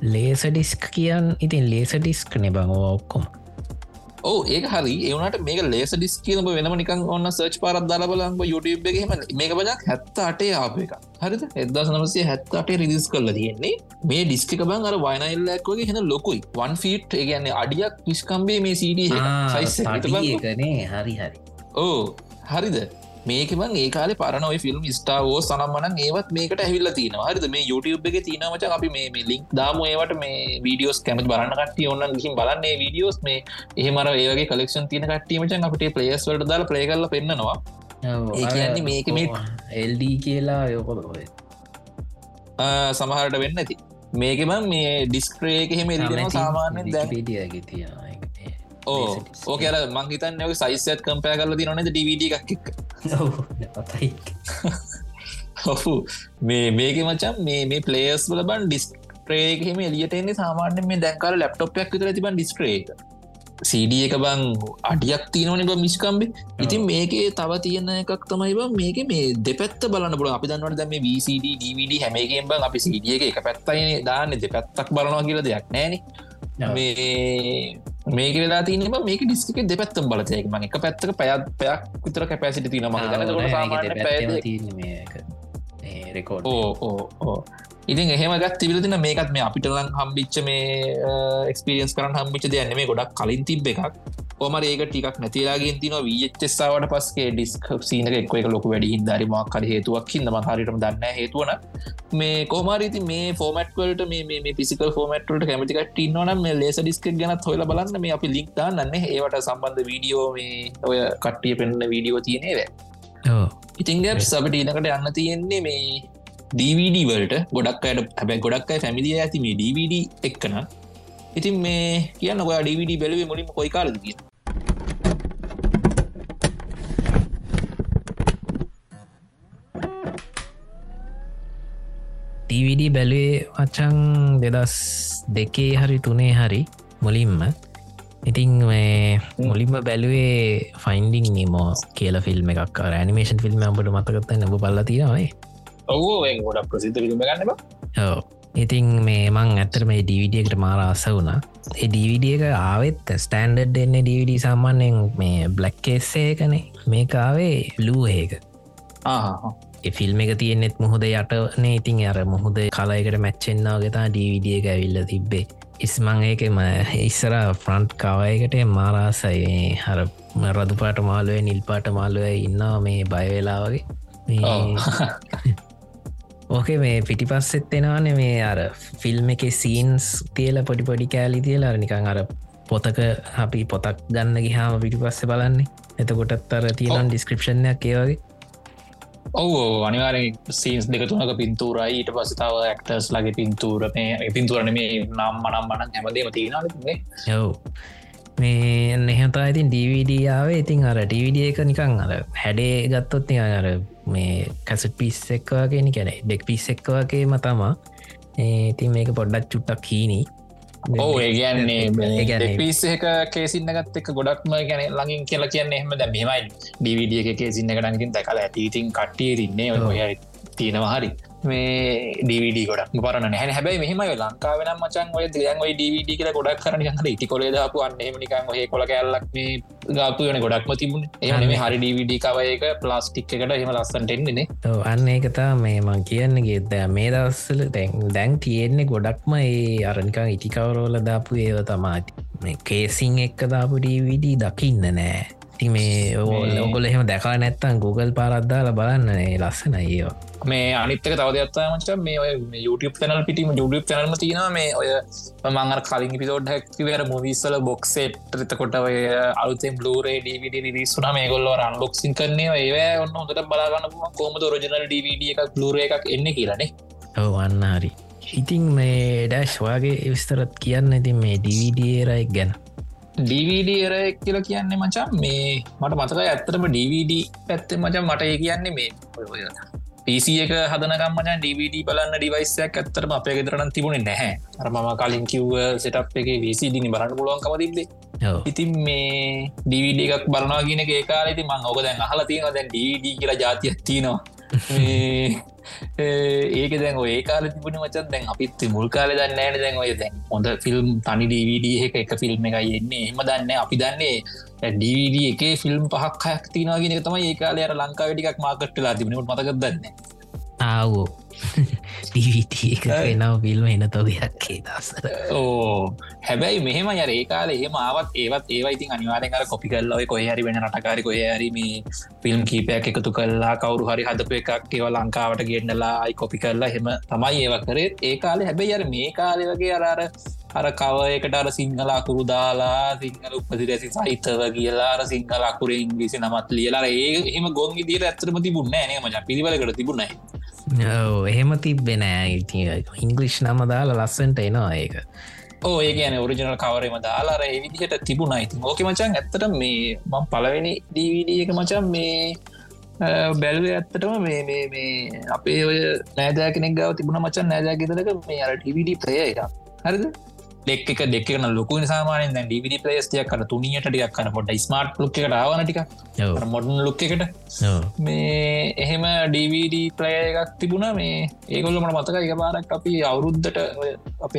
ලේස ඩිස්ක් කියන් ඉතින් ලේස ඩිස්ක් නෙබං ඔක්කොම. ඕ ඒ හරි. ඒවනට මේක ලේස ඩිස් කියනම වෙනම නිකන් ඔන්න සර්ච් පාරත් දල බලංග YouTube එකහෙම මේක බජක් හැත්ත අටේ ආප එක හරිද? එදදා සනමසේ හැත්ත අටේ රිදිස් කරල තියෙන්නේ. මේ ඩිස්ක බං අර වයිනල්ලක් වගේ හෙන ලොකුයි. වන් ෆීට් ඒගන්නේ අඩියක් විස්කම්බේ මේ සඩ සයිස්නේ හරි හරි ඕ හරිද? මේකම ඒකාල පරනොයි ෆිල්ම් ස්ටාවෝ සනම්මන ඒවත් මේකට ඇවිල්ල තින හරිද? මේ YouTube එක තිනවච අපි මේ ලික් දාම ඒවට. මේ වීඩියෝස් කැමති බලන්න කට්ටිය ඔන්න ගිහිම් බලන්නේ වීඩියෝස් මේ එහෙමර ඒගේ කලෙක්ෂන් තින කට්ටීමචන් අපට පලේස් වලට දාල ප්ලේ කරල පෙන්න්නවා. ඒන්නේ මේක මේ එල්ඩ කියලා ඔය සමහරට වෙන්න ඇති. මේකම මේ ඩිස්ක්‍රේක හෙම සාමාන්‍යෙන් දැ තියන ඕ ඕක අර මංහිතන් යක සයිසත් කම්පය කරල ති නොනද ඩවිඩ එකක් ඔහු මේ මේක මචන් මේ මේ පලේස් වල බන් ඩිස්ක්‍රේහෙම එලියටන්නේ සාමාන්‍ය මේ දැන්කාල ලප්ටොප්යක් විතර තිබන් ඩිස්ක්‍රේක සඩ එක. බං අඩියක් තියනවන බ මිස්කම්බේ ඉතින් මේකේ තව තියෙන එකක් තමයි බ මේක මේ දෙපැත්ත බලන්න බල අපි දන්නවට දැම VCD DVD හැමේකෙන් බං අපි සිඩිය එක පැත්තයි දාන්න. දෙපැත්තක් බලනවා කියල දෙයක් නෑන. මේ මේක වෙලා තින මේක ඩිස්ක දෙපැත්තම් බලතයක ම එක පැත්තක පැත් පැයක් විතර කැපැසිට තින ම රෙකෝඩ් ඕ ඕ ඕ ඉතින් එහෙමගත් තිබිලතින මේකත් මේ අපිටලන් හම්බිච්ච මේ එක්ස්පිරියන්ස් කරන හම්බිච දෙයන්න මේ ගොඩක් කලින් තිබ එකක්. ඕම ඒක ටිකක් නැතිලාගෙන් තින විච්චෙස්සාාවට පස්ගේ ඩිස්ක් සීනක එක් එක ලොක වැඩි හිදරි මක්කර හේතුවක් හිදම හරිටම දන්න හේතුවන මේ කෝමාරීති මේ ෆෝමට්වලට මේ පිසිකල් ෆෝමට්ට කැමතිකට ටින්නවන මේ ලේස ඩිස්ක ගැනත් හොල බලන්න. මේ අපි ලික් දාන්න ඒවට සම්බන්ධ වීඩියෝ මේ ඔය කට්ටිය පෙන්න්න වීඩියෝ තියනේව ඉතින් ගැප් සබට ඉනකට යන්න තියෙන්නේ මේ DVD වලට ගොඩක් අයට හැබැ ගොඩක් අයි ෆැමිලිය ඇති මේ DVD එක්කන. ඉතින් මේ කියන්න ඔයා DVD බැලවේ මුලින් කොයි කාලද කිය DVD බැලුවේ වචං දෙදස් දෙකේ හරි තුනේ හරි මුලින්ම. ඉතිං මුලින්ම බැලුවේ ෆයින්ඩිං නිමෝ කියල ෆිල්ම් එකක්. ඇනිමේෂන් ෆිල්ම් අඹට මතකත්ත නැබ බල්ල තියෙනවයි ඔවෝ ගොඩක් ප්‍රසිද්ධ ිල්ම ගන්න බ ඉතින් මේ මං ඇත්තර මේ ඩවිඩියකට මාර අස වුණා. ඒ ඩවිඩිය එක ආවෙත් ස්ටන්ඩඩ් එන්න ඩවිඩ සාමාන්‍යයෙන් මේ බ්ලක්කේස්සේ කනේ මේකාවේ ලූ ඒක ෆිල්ම් එක. තියෙන්නෙත් මුහොද යටනේ ඉතින් අර මුහුද කලයකට මැච්චෙන්න්නාවගෙතා ඩවිඩිය එක ඇවිල්ල තිබ්බේ. ඉස්මං ඒකම ඉස්සර ෆ්‍රන්ට් කවයකට මාරාසයි හර රදුපාට මාලුව නිල්පාට මාලුව ඉන්නවා මේ බයවෙලා වගේ ඕකේ මේ පිටි පස්සෙත් එෙනවාන මේ අර ෆිල්ම් එක සීන්ස් තියල පොඩි පොඩි කෑලි තියලා නිකං අර පොතක අපි පොතක් ගන්න ගිහාම පිටි පස්ස බලන්නේ. එතකොටත් අර තියෙනන් ඩිස්ක්‍රපෂණයක් ඒවගේ ඔව අනිවාර සීන්ස් දෙක තුනක පින්තූරයි. ඊට පසතාව ඇක්ටර්ස් ලගේ පින්තූර මේ පින්තුරන මේ නම් මනම් මනන් හැමදේම තියෙනනේ යව් මේ එහෙතා ඉතින් ඩීවිඩියාවේ ඉතින් අර ඩීවිඩිය එක නිකං අර හැඩේ ගත්තොත් අර මේ කැසට පිස් එක්වාගෙන කැන ඩෙක් පිස් එක්වාගේම තමා. ඉතින් මේක පොඩ්ඩක් චුට්ටක් කීනී ඕ ඒගැන්නේ පිස්සක කේසින්න ගත්ත එක ගොඩක්ම ගැන ලඟින් කියලා කියන්නේ එහම. දැ මෙමයි ඩවිඩිය එක කේසින්න ගනකින් දැකල ඇතිඉතින් කට්ටිය තින්නේ ඔය තියෙනවා හරි මේ ඩවිඩ ගොඩක් පරන හැ හැබයි මෙහම ලංකාවෙන මචන් ඔය දයන් ඔයි ඩවිඩ කියල ගොඩක් කරන හට ඉටි කොලේ දපු අන්නම නිකන් ඔහ කොල කැල්ලක් මේ ගාපු වන ගොඩක්ම තිබුණ. එහම හරි ඩවිඩ කවයක ප්ලාස්ටික් එකට එහම ලස්සන්ටෙන්න්නේ අන්න ඒකතා මේ මං කියන්නගේ ද මේ දවස්සල දැන් දැන් තියෙන්නේ ගොඩක්ම ඒ අරනිකං ඉටිකවරෝල දාපු ඒව තමාති මේ කේසිං එක්ක දාපු ඩවිඩ දකින්න නෑ. ති මේ ඔගොල එහෙම දැකා නැත්තන් Google පාරද්දාල බලන්න. ලස්සන ඒවා. මේ අනිත්තක තවදත්තා මච මේ YouTube තැනල් පිටීම YouTube තැනල්ම තින මේ ඔය මංගර කලින් පිසෝඩ් හැක්වර මුවිස්සල බොක්සේට් රිතකොට ඔය අලුතෙන් බ්ලරේ DVD රිස්සුන මේ ගොල්ල අන්බොක්සින් කරන්නේ. ඒ ඔන්න හොට බලාගන්න කෝමද රජනල් DVD එකක් බ්ලර එකක් එන්න කියලනේ ඔව අන්න හරි. ඉතින් මේ ඩැශ් වගේ විස්තරත් කියන්න. ඉතින් මේ DVDරයි ගැන DVD එර කියල කියන්නේ මචන් මේ මට මතක ඇත්තරම DVD පැත්තේ මචන් මට ඒ කියන්නේ මේ පිසි එක හදනකම් මචන් DVD බලන්න ඩිවයිසයක් ඇත්තරම අපේ ගෙදරන තිබුණේ නැහැ. අර මම කලින් කිව්ව සටප් එක විසිදිනි බලන්න පුළුවන්කම තිබේ ඉතින් මේ DVD එකක් බලනවා කියන ඒ කාලෙති මං ඕක දැන් අහලා තියෙනවා. දැන් DVD කියලා ජාතියක් තියෙනවා ඒක දැන් ඒ කාල තිබුණ මචත් දැන් අපිත් මුල් කාල දන්න ෑන දැන් ඔය දැන් හොඳ ෆිල්ම් තනි DVD එක එක ෆිල්ම් එකයි එන්නේ. එම දන්න අපි දන්නේ DVD එක ෆිල්ම් පහක් හයක් තිනවාගෙන තම ඒ කාලය අර ලංකා වැඩිකක් මාකට්ටලා තිබුණට මතකක් දන්න? ආවෝ. ටීවිටනව ෆිල්ම එන තොගයක්කේ දස්සර ඕ හැබැයි මෙහම යර ඒකාල ඒම ආවත් ඒවත් ඒවයිති අනිවාරෙන්ර කොපි කල්ලව කොය හරි වෙන නටකාරි කොය හරිම ෆිල්ම් කීපයක් එකතු කල්ලා කවරු හරි හදපු එකක් ඒව ලංකාවට ගෙන්න්නලා අයි කොපි කරලා හෙම තමයි ඒව කරේ. ඒ කාලේ හැබැයි අර මේ කාලෙ වගේ අරාර අර කවයකට අර සිංහල අකුරු දාලා සිංහල උපදිරැසි සහිතව කියලා අර සිංහල අකුර ඉංග්‍රිසි නමත් ලියලා ඒ එම ගොන් දිර ඇතරම තිබුන්න නෑ. මච පිළිවලකට තිබුණයි එහෙම තිබෙනෑ ඉති ඉංගලිෂ් නම දාලා ලස්සන්ට එනවා ඒක. ඕ ඒ කියන ඔරිජනල් කවරම දාලාර විදිහට තිබුණ. ඉතින් ඕක මචන් ඇත්තට මේ මං පලවෙනි දීවිඩ එක මචන් මේ බැල්ව ඇත්තටම මේ මේ අපේ ඔය නෑදෑ කෙනෙක් ගව තිබුණ මචන් නෑදෑ ගෙදරක මේ අර ටිවිඩ ප්‍රය එක හරිද? දෙක් එක දෙක්කන ලොකු සාමානෙන් දැ ඩිවිඩි පලේස්තියක් කර තුනියට ටික් කන පොට ස්මාර්ට් ලුක් එකට ආවනටික මොඩන් ලුක් එකට. මේ එහෙම ඩවිඩ ප්ලය එකක් තිබුණ මේ ඒගොල්ල මට මතක එක පාරක් අපි අවුරුද්ධට අප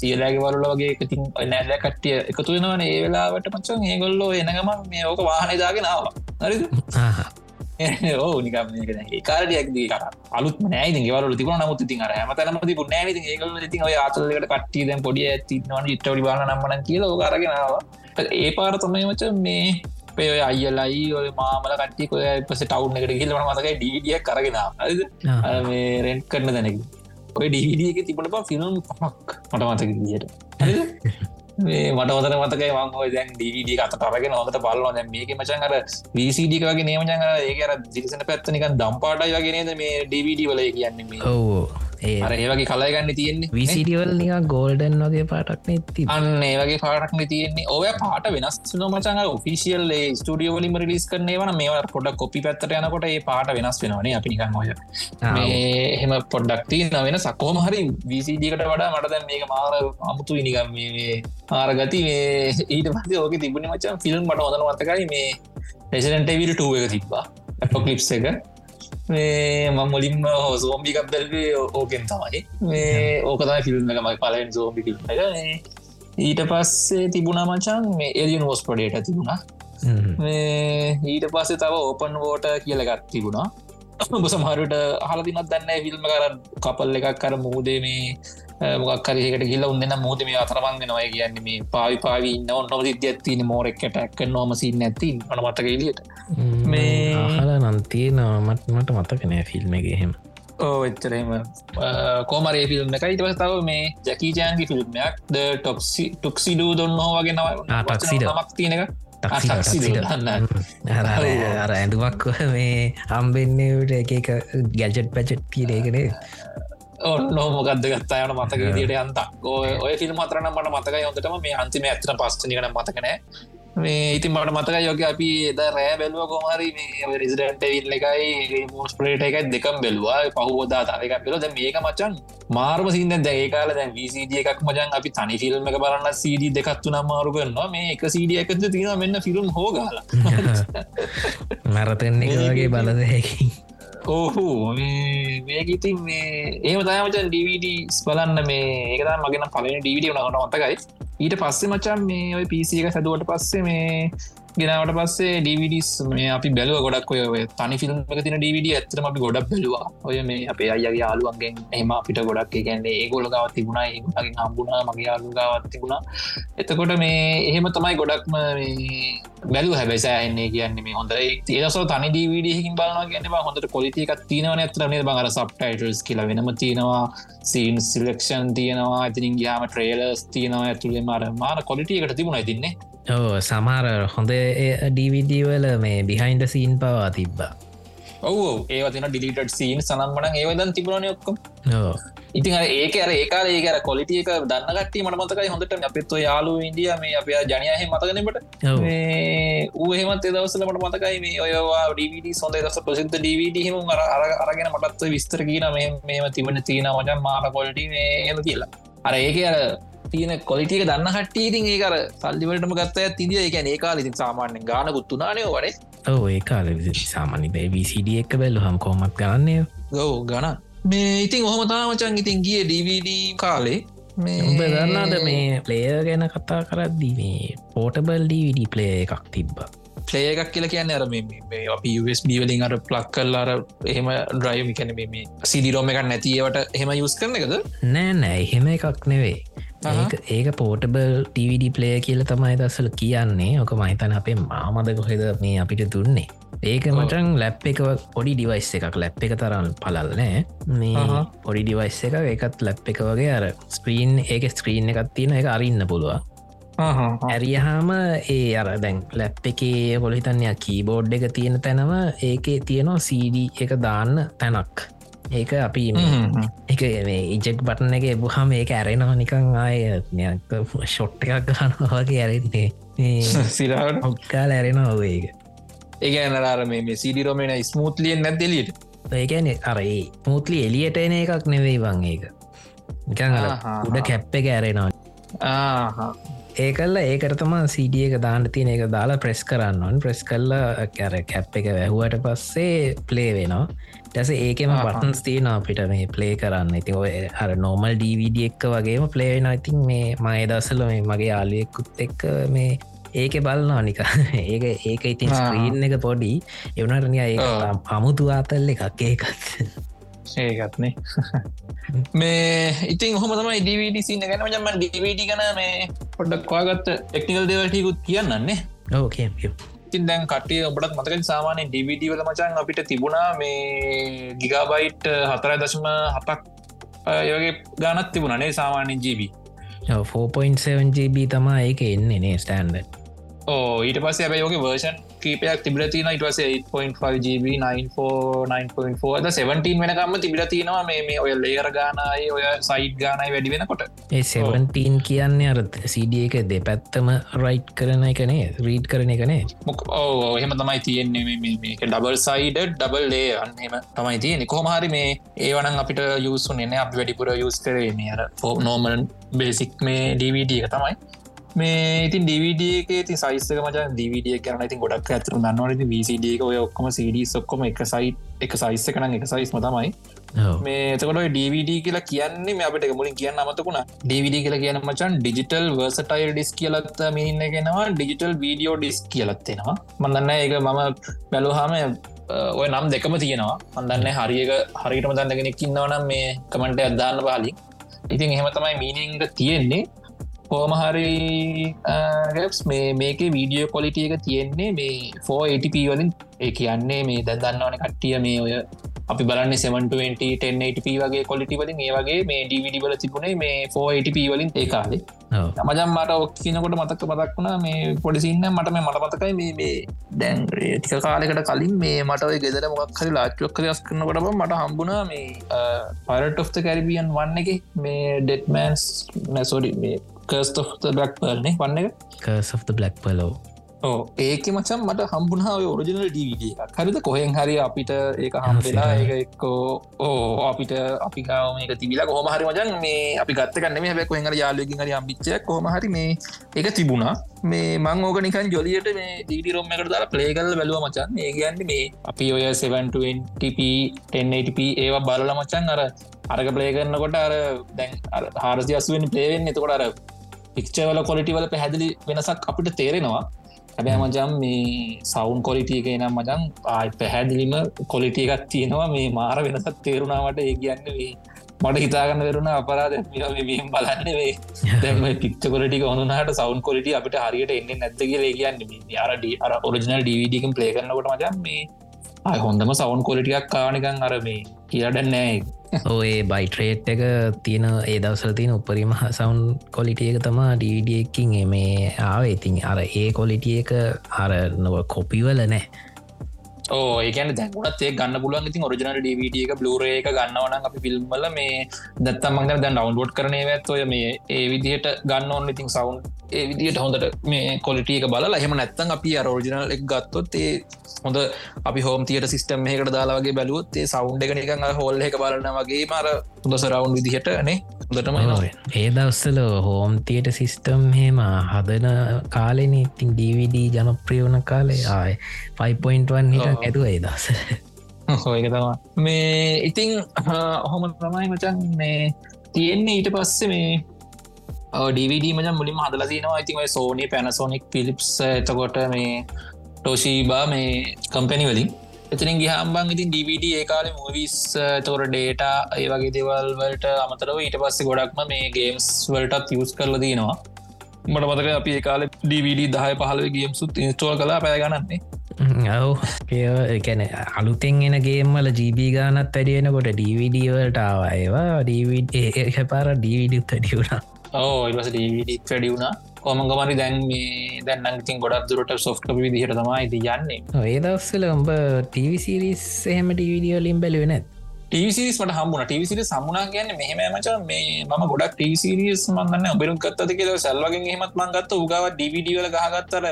සියලෑගේ වරුල වගේ ඉතින් නැල්ල කට්ටිය එකතු වෙනවන ඒ වෙලාවට පච්චන් ඒගොල්ලෝ එනගම මේ ඕක වාහනදාගෙනාව හරි ඕ නිකම් ඒකාරයක් කර. අලුත් නෑ ගෙවල තිබන නමුත් ති අර හමතනම තිබු නෑ. ඒකල ති ඔය ආතලකට කට්ටිය දැන් පොඩිය ඇති නොන ඉට්ටඩි බාන නම්මන කියල කරගෙනාව ඒ පාර තමයි මච මේ පේ අයිලයි ඔය මාමල කට්ටි කොය පස ටවුන් එකට කියලවන මතකයි ඩිය කරගෙන රෙන්ට් කරන දැනෙක ඔය ඩිවිඩිය එක තිබට පා ෆිල්ම් පමක් මට මතක දිට මේ මට හොතන මතකයි මංහෝ දැන් ඩවිඩ අත පරගෙන හොට බලන්න දැ මේක මචන්ර විසිඩික වගේ නේමචන් ඒකර දිරිසන පැත්තනිකන් දම්පාටයි වගෙනද මේ ඩවිඩ වල කියන්නේ ඔවෝ. ඒවගේ කලාගන්න තියෙන්නේ විසිඩියවල් නික ගෝල්ඩන් වගේ පාටක් නැති අන්න ඒ වගේ පාටක්න තියෙන්නේ. ඔය පාට වෙනස් මචන් ඔෆිසිියල් ස්ටඩිය වලින් රිස් කරන්නේ වන මේ පොඩ කොපි පැත්තට යනකොට ඒ පාට වෙනස් වෙනවානේ අපිනිකන් ඔය. එහෙම පොඩ්ඩක්ති වෙන සකෝම හරි විසිඩිකට වඩා මට දැන් මේක මාර අමුතු ඉනිකම් ආරගති මේ ඊට පස්ස ඕක තිබුණ මචන් ෆිල්ම් මට හොඳන මතකයි මේ රෙසිඩන්ට විල් ටුව එක තිබ්බා. ඇප කලිප්ස එක මේ ම මුලින්ම හෝසෝම්බිකක් බැල්වේ ඕකෙන් තමයි. මේ ඕකතයි ෆිල්ම් එක මයි පලෙන් සෝම්බි එක. ඊට පස්සේ තිබුණා මචන් මේ එලියන් ෝස් පොඩේට තිබුණා. මේ ඊට පස්සේ තව ඕපන් වෝට කියලගත් තිබුණා. සමහරට හලදිනත් දන්න ෆිල්ම් කර කපල් එකක් කර මුහදේ මේ මොක් කරකට කියල උන්න මුද මේ අතරමන් නොය කියන්න මේ පාවි පාවි ඉන්න ඔන්න සිද්ධ ඇතින මෝරෙක්කට ඇක්ක නොම සින්න ඇති අන මතක එලියට මේ හල නන්තිය නමත් මට මතකනෑ ෆිල්ම් එක එහෙම. ඕ එච්චරම කෝමරේ ෆිල්ම් එක ඉට පස්තාව මේ ජැකීජයන්ගේ ෆිල්ම්යක් ද ටොක්සි ටොක්සිඩූ දොන්න හෝගේ නව ටක්සිඩ මක් තියනක අර ඇඳුමක් මේ අම්බෙන්නට එක ගැජට් පැචට් කියරේකනේ නොමොකක්ද ගත්තා යන මතක දිට අන්තක් ඔය ෆිල්ම් මතරන මට මතක යොතටම මේ අන්තිම ඇත්තන පස්්නිකන මතකනෑ මේ ඉතින් මට මතක යෝක අපි එද රෑ බැලුව කොමරි මේ රෙසිඩට විල් එකයි මෝස්පලේට එකයි දෙකම් බැලවා. පහුෝදා තාවක පෙල ද මේක මචන් මාර්ම සින්න දැඒකාල දැන් විසිඩ එකක් මජන් අපි තනි ෆිල්ම් එක බලන්න සීඩ දෙකත්තු නම් මාරු කරනවා. මේ එක සීඩිය එකද තියෙන මෙන්න ෆිල්ම් හෝගල මැරතෙන්නේ වගේ බලදහැකි ඕහු මේක ඉතින් මේ ඒම තයමචන් DVD බලන්න මේ ඒකතා මගෙන පලන DVD වනකට මතකයි ඊට පස්සේ මචන් මේ ඔය පිසි එක සැදුවට පස්සේ මේ ගෙනාවට පස්සේ ඩවිඩස් මේ අපි බැලුව ගොඩක් ඔය තනි ෆිල්ම් එක තින ඩවිඩ ඇතරම අපි ගොඩක් බැලවා. ඔය මේ අපේ අයගේ යාලුවන්ගෙන් එම අපිට ගොඩක් ගැන්නේ ඒගොල ගවත් තිබුණා ඒගුණගේ හම්බුණා මගේ යාලුගාවත් තිබුණා. එතකොට මේ එහෙම තමයි ගොඩක්ම බැලු හැබැසෑන්නේ කියන්නේ මේ හොඳ ඒසෝ තනි ඩවිඩහකින් බලනවා ගැනවා හොඳට කොලිතිකක් තියනවන ඇතරනේ බඟර සබ්ටයිටස් කියලා වෙනම තියෙනවා. සීන් සිලෙක්ෂන් තියෙනවා. ඇතිනින් ගයාම ට්‍රේලස් තියෙනවා. ඇතුළේ මර මාන කොලිටියකට තිබුණ ඇතින්නේ ඕ සමාර හොඳ ඩවිඩවල මේ බිහින්ඩ සීන් පවා තිබ්බා. ඔවු ඒවතින ඩිලිට සීන් සනම්මන ඒවදන් තිබුණන ඔක්කොම. ඉතින් ඒක අර ඒකාර ඒකර කොලිටියක දන්නගට මට මතකයි හොඳට අපිත්ව යාලු ඉන්දිය මේ අප ජනයහ මතකනට ඌහෙමත් දවසලට මතකයි මේ ඔයවා ඩවිඩ සොඳ දස ප්‍රසිද්ධ ඩවිඩ හිම අර අරගෙන මටත්ව විස්තර කියන මේම තිබන තියෙන මජන් මාට කොල්ටි එම කියලා. අර ඒක අර තියෙන කොලිටික දන්න හට්ටීතින් ඒකර සල්ලිවලටම ගත්ත තිදිය එක ඒකාල ඉතින් සාමාන්‍යෙන් ගාන ගුත්තුනානය වඩේ ඔව ඒකාල සාමානි බැවිසිඩ එක්ක බැල්ලු හම් කෝමත් කරන්නේ ගව ගන මේ ඉතින් ඔහොම තාමචන් ඉතින් ගිය DVD කාලේ. උඹ දන්නාද මේ ප්ලේය ගැන කතා කරද්දී මේ පෝටබල් DVD ප්ලේ එකක් තිබ්බා? ලේකක් කියල කියන්න අර අපි වලින් අර ප්ලක් කල්ලාර එහෙම ඩ්‍රයිව් කැන මේ සිදිරෝම එකක් නැතිවට එහෙම යුස් කරන එකද? නෑ නෑ එහෙම එකක් නෙවේ ඒක පෝටබල් ටවිඩ ප්ලේ කියල තමයි දස්සල කියන්නේ. ඕක මහිතන අපේ මාමද කොහෙද මේ අපිට දුන්නේ. ඒක මටන් ලැප් එක පොඩි ඩිවයිස් එකක්. ලැප් එක තරම් පලල් නෑ. මේ පොඩි ඩිවයිස් එක එකත් ලැප් එක වගේ අර ස්ක්‍රීන් ඒක ස්ක්‍රීන් එකත් තියෙන එක අරින්න පුළුව ඇරියහාම ඒ අර දැන් ලැප් එකේ පොලිතන්ය කීබෝඩ් එක තියෙන තැනව ඒකේ තියෙනවා CD එක දාන්න තැනක් ඒක අපි එක ඉජෙක් බටන එක එබහම ඒක ඇරෙනවා නිකං ආය ෂොට් එකක් ගන්නවාගේ ඇරෙන්නේ. සිරාට ඔක්කාල ඇරෙනවා ඒක. ඒ නරාර මේ සිඩිරෝමෙන ස්මූත්ලියෙන් නැදලියට ඒකැන අරඒ මූත්ලි එලියට එන එකක් නෙවෙයි වන් ඒක. නිකං උඩ කැප්ප එක ඇරෙනවා ඒකල්ල ඒකරතම සිඩිය එක දාන්න තියෙන එක දාලා ප්‍රෙස් කරන්නවන් ප්‍රෙස් කල්ලා කැර කැප් එක වැැහුවට පස්සේ ප්ලේ වෙනවා. ටැස ඒකෙම පටන්ස් තියන අපිට මේ ප්ලේ කරන්න. ඉති ඔය අර නෝමල් ඩවිඩ එක්ක වගේම ප්ලේවෙන ඉතින් මේ මය දසල මේ මගේ යාලුවෙකුත් එක්ක මේ ඒක බලන්නවා නික ඒක ඒක ඉතින් ස්ක්‍රීන් එක පොඩි. එවනටනිය ඒ අමුතු ආතල්ල එකක් ඒකත් ඒකත්නේ මේ ඉතින් හොම තමයි ඩවිඩ සින්න ගැන ජම ඩවිඩ ගන මේ පොඩ්ඩක් වාගත්ත ටෙක්නිකල් දෙවටයකුත් කියන්නන්නේ. ඕකේ ඉතින් දැන් කටිය ඔබටත් මතක සාමානය ඩවිඩ වල මචන් අපිට තිබුණා මේ ගිගාබයිට් හතරයි දශම හතක් යගේ ගානත් තිබුණනේ සාමාන්‍ය ජීබී 4.7GB තමා ඒක එන්නේ නේ ස්ටන්ඩ ඕ ඊට පස්සේ ඇබ යෝක වර්ෂන් කීපයක් තිබිල තින ඉටවස 8.5GB 9.4 17 වෙනකම්ම තිබිල තියෙනවා මේ මේ ඔය ලේර ගානයි ඔය සයිට් ගානයි වැඩි වෙනකොට. ඒ 17 කියන්නේ අර සිඩිය එක දෙපැත්තම රයිට් කරන එකනේ රීඩ් කරන එකනේ මොක ඕ එහෙම තමයි තියෙන්නේ මේක. ඩබල් සයිඩ ඩබල් ලේ අන්නම තමයි තියෙන කොහමහරි මේ ඒවනන් අපිට යුසුන් එන්න අපි වැඩිපුර යුස් කරේ මේ අර නෝමල් බේසික් මේ ඩවිඩ එක තමයි මේ ඉතින් ඩවිඩ ති සයිස්ක මච දවිඩිය කරන ඉතින් ගොඩක් ඇතර දන්නවනති විසිඩියක ඔය ඔක්කම සිඩ ඔක්කොම එක සයි් එක සයිස්ස කන එක සයිස්ම තමයි. මේ එතකොට DVD කියලා කියන්නේ මේ අපට මුලින් කියන්න අමතකුණ DVD කියලා කියන මචන් ඩිජිටල් වර්සටයිල් ඩිස් කියලත් මිනින්න ගෙනවා ඩිජිටල් වීඩියෝ ඩිස් කියලත්තෙනවා මඳන්න ඒක මම බැලුහම ඔය නම් දෙකම තියෙනවා. අන්දන්න හරික හරිටම දන්න කෙනෙක් ඉන්නවනම් මේ කමට අදදාන්න පාලින් ඉතින් එහෙම තමයි මීනිංග තියෙන්නේ කෝමහරි මේ මේක වීඩියෝ කොලිටිය එක තියෙන්නේ මේ 4ATP වලින්. ඒ කියන්නේ මේ දැදන්නවන කට්ටිය මේ ඔය අපි බලන්න 720 වගේ කොලිටි වලින්. ඒ වගේ මේ ඩවිඩි වල තිබුණේ මේ 4ATP වලින් ඒ කාලේ. මජම් මට ඔක්කිනකොට මතක මතක් වුණා මේ පොඩිසින්න මට මේ මට මතකයි මේ මේ දැන් ටික කාලෙකට කලින් මේ මට ගෙදර මොක් හරි ලාච්චුවක් දස් කරනකොට මට හම්බුණා මේ පරට ඔෆ්ත කැරිබියන් වන්න එක. මේ ඩෙට්මන්ස් නැසෝඩි මේ කර්ස්ට බ්ලක් පල්නේ වන්න එක? කර්ස් of the black පලෝ ඕ ඒක මචන් මට හම්බුනාව ඔරිජනල් ඩවිඩ හරිද? කොහෙන් හරි අපිට ඒක හම්පෙලා ඒ එක්කෝ. ඕ අපිට අපිකාව මේක තිබිලා කොහම හරි මජන් මේ අපි ගත්තකන්න මේ හැබැ කොහෙන් යාලකින් හරි අම්බිච්ච කොහම හරි මේ එක තිබුණා. මේ මං ඕක නිකන් ජොලියට මේ දීඩි රොම් එකට දාලා ප්ලේකල් බැලුව මචන් ඒ කියන්න මේ අපි ඔය 720p 1080p ඒවා බලල මචන් අර අරක ප්ලේ කරන්නකොට අර දැන් හාරසි අසුවෙන් පලේවෙන් එතකොට අර පික්ෂවල කොලිටිවල පැහැදිලි වෙනසක් අපිට තේරෙනවා. හැබෑ මජම් මේ සෞන් කොලිටිය එක නම් මජන් ආයි පැහැදිලිම කොලිටිය එකක් තියෙනවා. මේ මාර වෙනසත් තේරුණාවට ඒ කියන්න වේ මට හිතාගන්න වෙරුණ අපරාද වීම් බලන්න වේ දැම පික්ච කොලටි ඔනුනාට සෞන් කොලිට අපිට හරියට එන්න නැත්තගේ ලේ කියන්න අරඩ අර ඔරිජනල් ඩවිඩිකම් ප්ලේ කරන්නකොට මජන් මේ අය හොඳම සෞන් කොලිටියක් කානිකන් අර මේ කියඩන්නෑ ඔය බයිට්‍රේට් එක තියෙන ඒ දවසල තියෙන උපරිම සවුන් කොලිටිය එක තමා ඩීඩියකින් මේ ආව. ඉතින් අර ඒ කොලිටිය එක අර නොව කොපිවල නෑ. ඒකන දැකුනත් ඒ ගන්න පුළුවන්. ඉතින් ඔරිජනල් ඩවිඩ එක බ්ලරේ එක ගන්නවන අපි ෆිල්ම්මල මේ දත්තමක් දැන් ඩවන්ලෝඩ් කරනය ඇත් ඔය මේ ඒ විදිහට ගන්න ඕන්න ඉතින් සවුන් ඒ විදිට හොඳට මේ කොලිටියක බල එහෙම නැත්තන් අපි අරෝජනල් එක ගත්තොත් ඒ හොඳ අපි හෝම තියට සිස්ටම් එකට දාලාගේ බැලුවොත් ඒ සෞන්් එක නිකඟ හොල්ල එක බලන්න වගේ මර හොඳ සරවුන් විදිහට නේ? හොඳටම ඒ දවස්සල හෝම් තියට සිස්ටම් හෙම හදන කාලෙන ඉතින් DVD ජනප්‍රියවන කාලේ ආය 5.1 එක ඇතුව ඒ දස හෝක තමා මේ ඉතිං හොම තමයි මචන් මේ තියෙන්නේ. ඊට පස්සේ මේ ඩවිඩ මජ මුලින් හදලදිනවා ඉතින් සෝනි පැනසෝනික් පිලිප්ස් එතකොට මේ ටෝෂීබා මේ කම්පැනි වලින් එතිනින් ගහම්බන් ඉතින් DVD ඒකාල මවිස් තොර ඩේට ඒ වගේ දෙවල් වලට අමතරව ඊට පස්සේ ගොඩක්ම මේ ගේම්ස් වලටත් යස් කරල දනවා මට මතක අපි ඒකාල DVD දහය පහල ගේම්සුත් ඉස්ටෝල් කලා පැගන්නන්නේ ඔව. ඒැන අලුතෙන් එන ගේම්මල ජීබ ගානත් වැඩියෙනකොට DVD වලට ආවාඒවා DVD පාර DVD තඩියුණා ඕ ඉවස DVD වැඩි වුණා කොමගමරි දැන් මේ දැන්න ඉතින් ගොඩක් දුරට සොෆ්ට විදිහට තමයි ති යන්නේ. ඒ දවස්සල උඹ ටීවිසිරිස් එහෙම ටීවිඩියෝලින් බැලුවෙන ටීසිරිස් මට හම්බුණ ටීසිරි සම්මුණනා කියන්න මෙහම මච මේ ම ගොඩක් ටීසිරිස් මන්දන්න ඔබෙරුම් කත්තද කියල සැල්වගෙන් හෙමත් මංගත්ත උගව ඩිවිඩියවල ගහගත්තර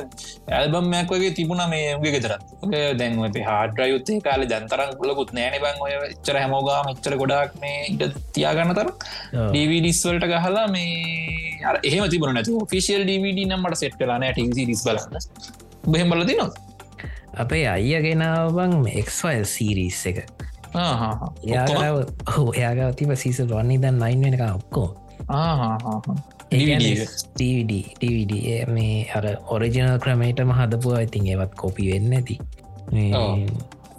ඇල්බම්මයක් වගේ තිබුණ මේ උගේ ගෙදරත්. දැන් හාඩරයුත්තේ කාල ජන්තරන් ලකුත් නෑන බං ඔය චර හැමෝගා මෙච්චර ගොඩක් මේ ඉට තියාගන්න තර ඩවිඩිස් වලට ගහලා මේ එහෙම තිබුණ නැතු ෆිසිල් ඩවිඩ නම්මට සෙට් කලාන ටසිරිස් බලන්න. බහෙම බලදි නො අපේ අයියගෙනාවන් එක්වල් සීරීස් එක එයාගාව තිබ සීස වන්නේ දැන් නයින් වෙනක ඔක්කෝ DVD මේ අර ඔරිජනල් ක්‍රමේටම හදපුවා. ඉතින් ඒවත් කොපි වෙන්න ඇති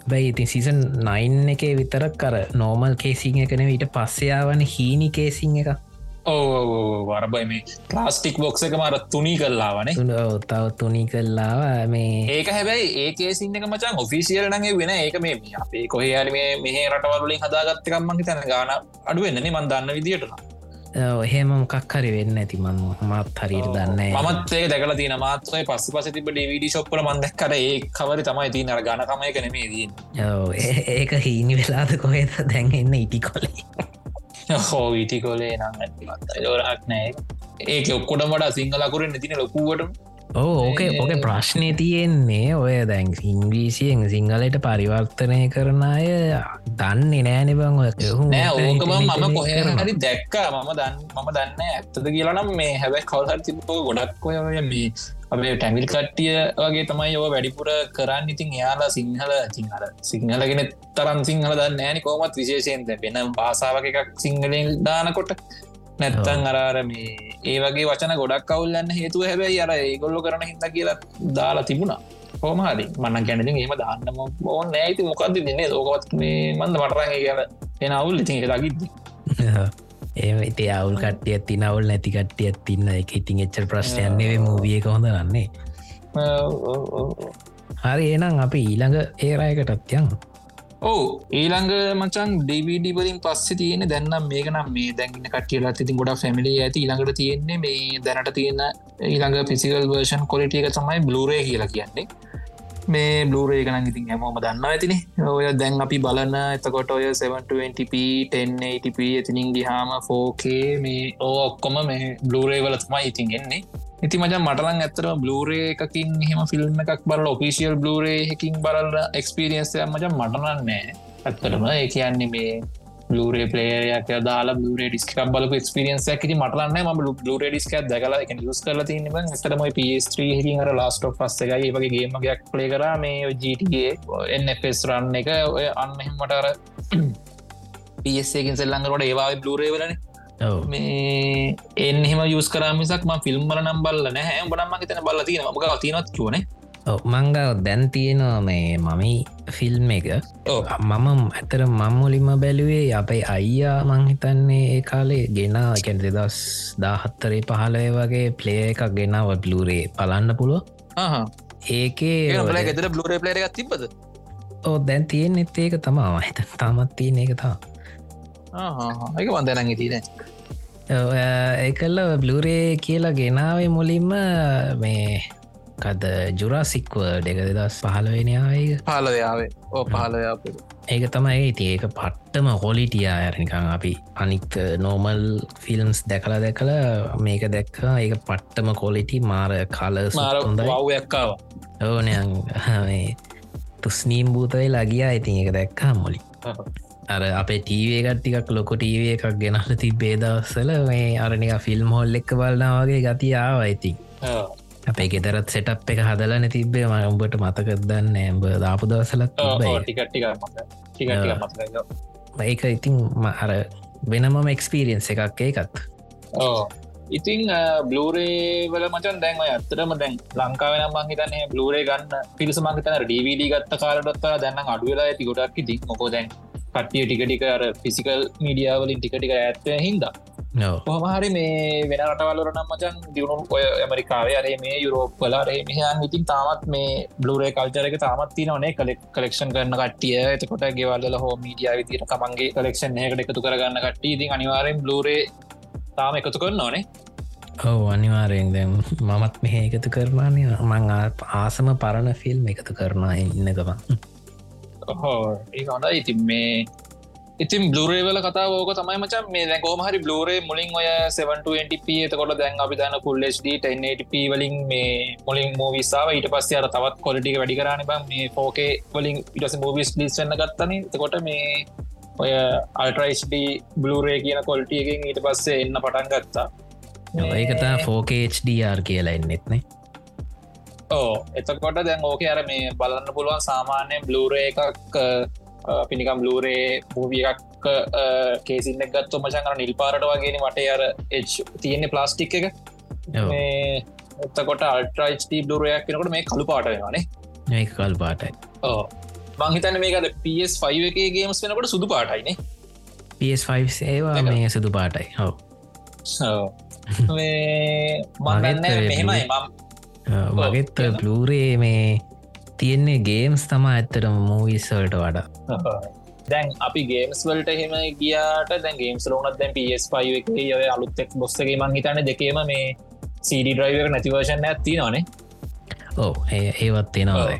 බැයි ඉතින් සිසන් නයින් එක විතරක් කර නෝමල් කේසිං එකන ඊට පස්සයාවන හීනි කේසිං එක වරබයි මේ ප්ලාස්ටික් බොක්ස එක මර තුනී කල්ලාවන තව තුනී කල්ලාව මේ ඒක හැබැයි ඒ සින්න එක මචන් ඔෆිසිියල් නගේ වෙන ඒක මේ අපේ කොහයාල මේ මෙහ රටවරුලින් හදාගත්තකම්මගේ තැන ගාන අඩුවෙන්නේ මන්දන්න විදිටලා එහෙම මොකක් හරි වෙන්න ඇති මන් මත් හරිට දන්න මත් ඒ දැකල තින මාත්‍රය පස්ස පස තිබ ඩවිඩ ශොප්පල මන්දක් කර ඒ කවර තමයි ති නර ගනකමය කනෙමේදී ඒක හීනි වෙලාද කොහෙද? දැන් එන්න ඉටි කොලේ හෝ විටි කොලේ නම් ඇතිමත් ලෝරක් නෑ ඒක ඔක්කොට මට සිංහලකුරෙන් තින ලොකුවට ඕක ඕක ප්‍රශ්නය තියෙන්නේ ඔය දැන් ඉංග්‍රීසියෙන් සිංහලට පරිවර්තනය කරන අය දන්නේ නෑනෙබං නෑ ඕකම මම කොහ හරි දැක්කා. මම දන්න මම දන්න ඇත්තද කියලනම් මේ හැබැ කවහර තිබෝ ගොඩක් ඔය මේ අපේ ටැමිල් කට්ටිය වගේ තමයි ඔව වැඩිපුර කරන්න. ඉතින් එයාලා සිංහල සිංහල සිංහලගෙන තරන් සිංහල දන්න ෑනි කෝමත් විශේෂයෙන්ද වෙනම් භාසාාවක එකක් සිංහලෙන් දානකොට. නැත්තන් අරාර මේ ඒ වගේ වචන ගොඩක් කවුල්ලන්න හේතුව හැබැයි අර ඒගොල්ලො කරන හිද කියලා දාලා තිබුණා. හෝමහරි මන්න ගැනති ඒම දාන්නම ඕන්න ඇයිති මොකක්ද දෙන්නේ ඕකවත් මේ මන්ද මටරගේ කියල එන අවුල්. ඉතින් ලගිද්දි ඒ ඉති අවුල් කටිය තින අවුල් නැති කට්ටිය තින්න එක ඉතින් එච්චර ප්‍රශ්යන්නේ මූවිය කොහොඳ රන්නේ හරි එනම් අපි ඊළඟ ඒරයකටත් යන්න ඕ ඊළඟ මචන් ඩවිඩ වලින් පස්ස තියෙන දැන්නම් මේකනම් මේ දැන්ගන්න කටියලා ති ගොඩ ෆැමිලි ඇති. ඊළඟට තියෙන්නේ මේ දැනට තියෙන ඊළඟ පිසිකල් වර්ෂන් කොලිටිය එක තමයි බ්ලුරේ කියලා කියන්නේ. මේ බ්ලුරේ ගන ඉතින් හැමෝම දන්න ඇතින. ඔය දැන් අපි බලන්න එතකොට ඔය 720p 1080p ඇතිනින් ගිහාම 4K මේ ඕ ඔක්කොම මේ බ්ලුරේ වල තමයි ඉතින් එන්නේ. ඉති මජන් මටලන් ඇත්තර බ්ලූරේ එකකින් හෙම ෆිල්ම් එකක් බල ඔෆිසිියල් බ්ලූරේ හකින් බලල එක්ස්පිරියන්සය මජන් මටනන්නේ ඇත්තරම ඒ කියන්නේ මේ ලූරේ පලේයක් දාලා බ්ලේ ඩිස්ක බල ක්ස්පිරියන්ස ති මටලන්න ම බ්ලේ ඩිස්ක දකල යස් කල තින්න තරම පස්ත්‍රී හිර ලාස්ට පස්ස එකයි වගේ ගේමගයක් පලේ කර. මේ ජටගේ එස් රන්න එක ඔය අන්න හෙමටර පස්සේකින් සෙල්ලඟට ඒවා බ්ලූරේ වලනේ. මේ එන්හෙම යස් කරමිසක් ම ෆිල්ම්බල නම් බල්ල නෑ බනම්ම තන බල තින මක තිනත් කිවන මංගව දැන් තියෙනවා මේ මමි ෆිල්ම් එක. මම ඇතර මම්මුලිම බැලුවේ අපයි අයියා මංහිතන්නේ ඒ කාලේ ගෙන එකැන් දෙදස් දාහත්තරේ පහලය වගේ ප්ලේ එකක් ගෙනාව බ්ලුරේ පලන්න පුළුව. ඒකේ ගෙතර බ්ලුරේ පලේර එකක් තිබද ඕ දැන් තියෙන් එත් ඒක තමා. හිත තාමත් තියෙන එක තා එක වන්දනන් තින ඒකල්ල බ්ලුරේ කියලා ගෙනාවේ මුලින්ම මේ කද ජුරාසික්ව දෙක දෙදස් පහලවෙනයාය පාලයාවේ ඕ පාලයාප ඒක තමයි ඉති ඒක පට්ටම හොලිටියා ඇරනිකං අපි අනික් නෝමල් ෆිල්ම්ස් දැකලා දැකල මේක දැක්කා. ඒක පට්ටම කොලිටි මාර කල වක්කාව ඕනයන් තුස්නීම් භූතයි ලගියා ඉතින් එක දැක්කා මොලි අර අපේ ටීවේ කට්ටිකක් ලොක ටීවේ එකක් ගෙනහල තිබේ දවස්සල මේ අරනික ෆිල්ම් හොල් එක්ක බලනාවගේ ගති ආවයිති අපේ ගෙදරත් සෙටප් එක හදලන තිබේ ම උඹට මතකත් දන්න ඇම්බ දාපු දවසලත් ඒක ඉතින් අර වෙනමම එක්ස්පීරියන්ස එකක් ඒකත්. ඉතිං බ්ලූරේ වල මචන් දැන්ව ඇත්තරම දැන් ලංකාවෙන මංහිතන්නේ බ්ලූරේ ගන්න පිරිස මංහිතන ඩවිඩ ගත්ත කාලටත්තා දැන්න අඩුවෙලා ඇති ගොඩක් ඉතින් මොකෝ දැන් කටිය ටිකටික අර ෆිසිකල් මීඩියාවලින් ටිකටික ඇත්ව හින්දා හොමහරි මේ වෙන රටවල්ලර නම් මචන් දියුණු ඔය ඇමරිකාවේ අරේ මේ යුරෝප් කලාරේ මෙහන් ඉතින් තාමත් මේ බ්ලුරේ කල්චරක තාමත් තිනවනේ කලෙක් කලෙක්ෂන් කරන්න කටිය එතකොට ගෙවල්ල හෝ මීඩිය විදිර තමන්ගේ කලෙක්ෂන් එකට එකතු කරගන්න කට්ටි ඉතින් අනිවාරෙන් බ්ලුරේ තාම එකතු කරන්න ඕනේ ඔව අනිවාරයෙන්. දැම් මමත් මෙහ එකතු කරවානය මං ආසම පරණ ෆිල්ම් එකතු කරනවා ඉන්නකම හෝ ඒ හොඳ ඉතින් මේ ඉතින් බ්ලරේවල කතා ෝක තමයි මචන් මේ දැ කෝමහරි බ්ලෝරේ මුලින් ඔය 720p එතකොට දැන් අපි දන්න පුල්ලස්D 1080p වලින් මේ මුලින් මූවිස්සාාව ඊට පස්ස අර තවත් කොලිටික වැඩි කරන බ. මේ ෆෝකේ වලින් ඉටස මූවිස් ලිස්වන්න ගත්තන. එතකොට මේ ඔය අල්ට්‍රයිස්ඩ බ්ලරේ කියන කොල්ටියකින් ඊට පස්සේ එන්න පටන් ගත්තා. ඒකතා 4KHDR කියලා එන්නෙත්නේ ඕ එතකොට දැන් ඕක අර මේ බලන්න පුළුවන් සාමාන්‍යයෙන් බ්ලූරේ එකක් පිනිකම් බ්ලූරේ භූවිය එකක් කේසින්න ගත්තු මචන් නිල් පාරට වගේ මට අර තියෙන්නේ ප්ලාස්ටික් එක. එතකොට අල්ට්‍රයිස්ටී බ්ලුරයක් කෙනකොට මේ කළු පාට වෙනවානේ ඒ කල් පාටයි. ඕ මංහිතන මේකද PS5 එක ගේම්ස් වෙනකොට සුදු පාටයිනේ PS5 ඒවා මේ සුදු පාටයි. හෝ මගන්න මෙහෙමයි මම් මගෙත් බ්ලූරේ මේ තියෙන්නේ ගේම්ස් තමා ඇත්තටම මූවිස්සවලට වඩා. දැන් අපි ගේම්ස් වලට එහෙම ගියාට දැන් ගේම්ස් ලෝනත් දැන් පස්5 එක ඔය අලුත්තෙක් බොස්සගේ මං හිතන දෙකේම මේ සඩ ඩ්‍රයිවක නැතිවර්ෂණ ඇති නොනේ ඕ ඒවත් තියෙනවාද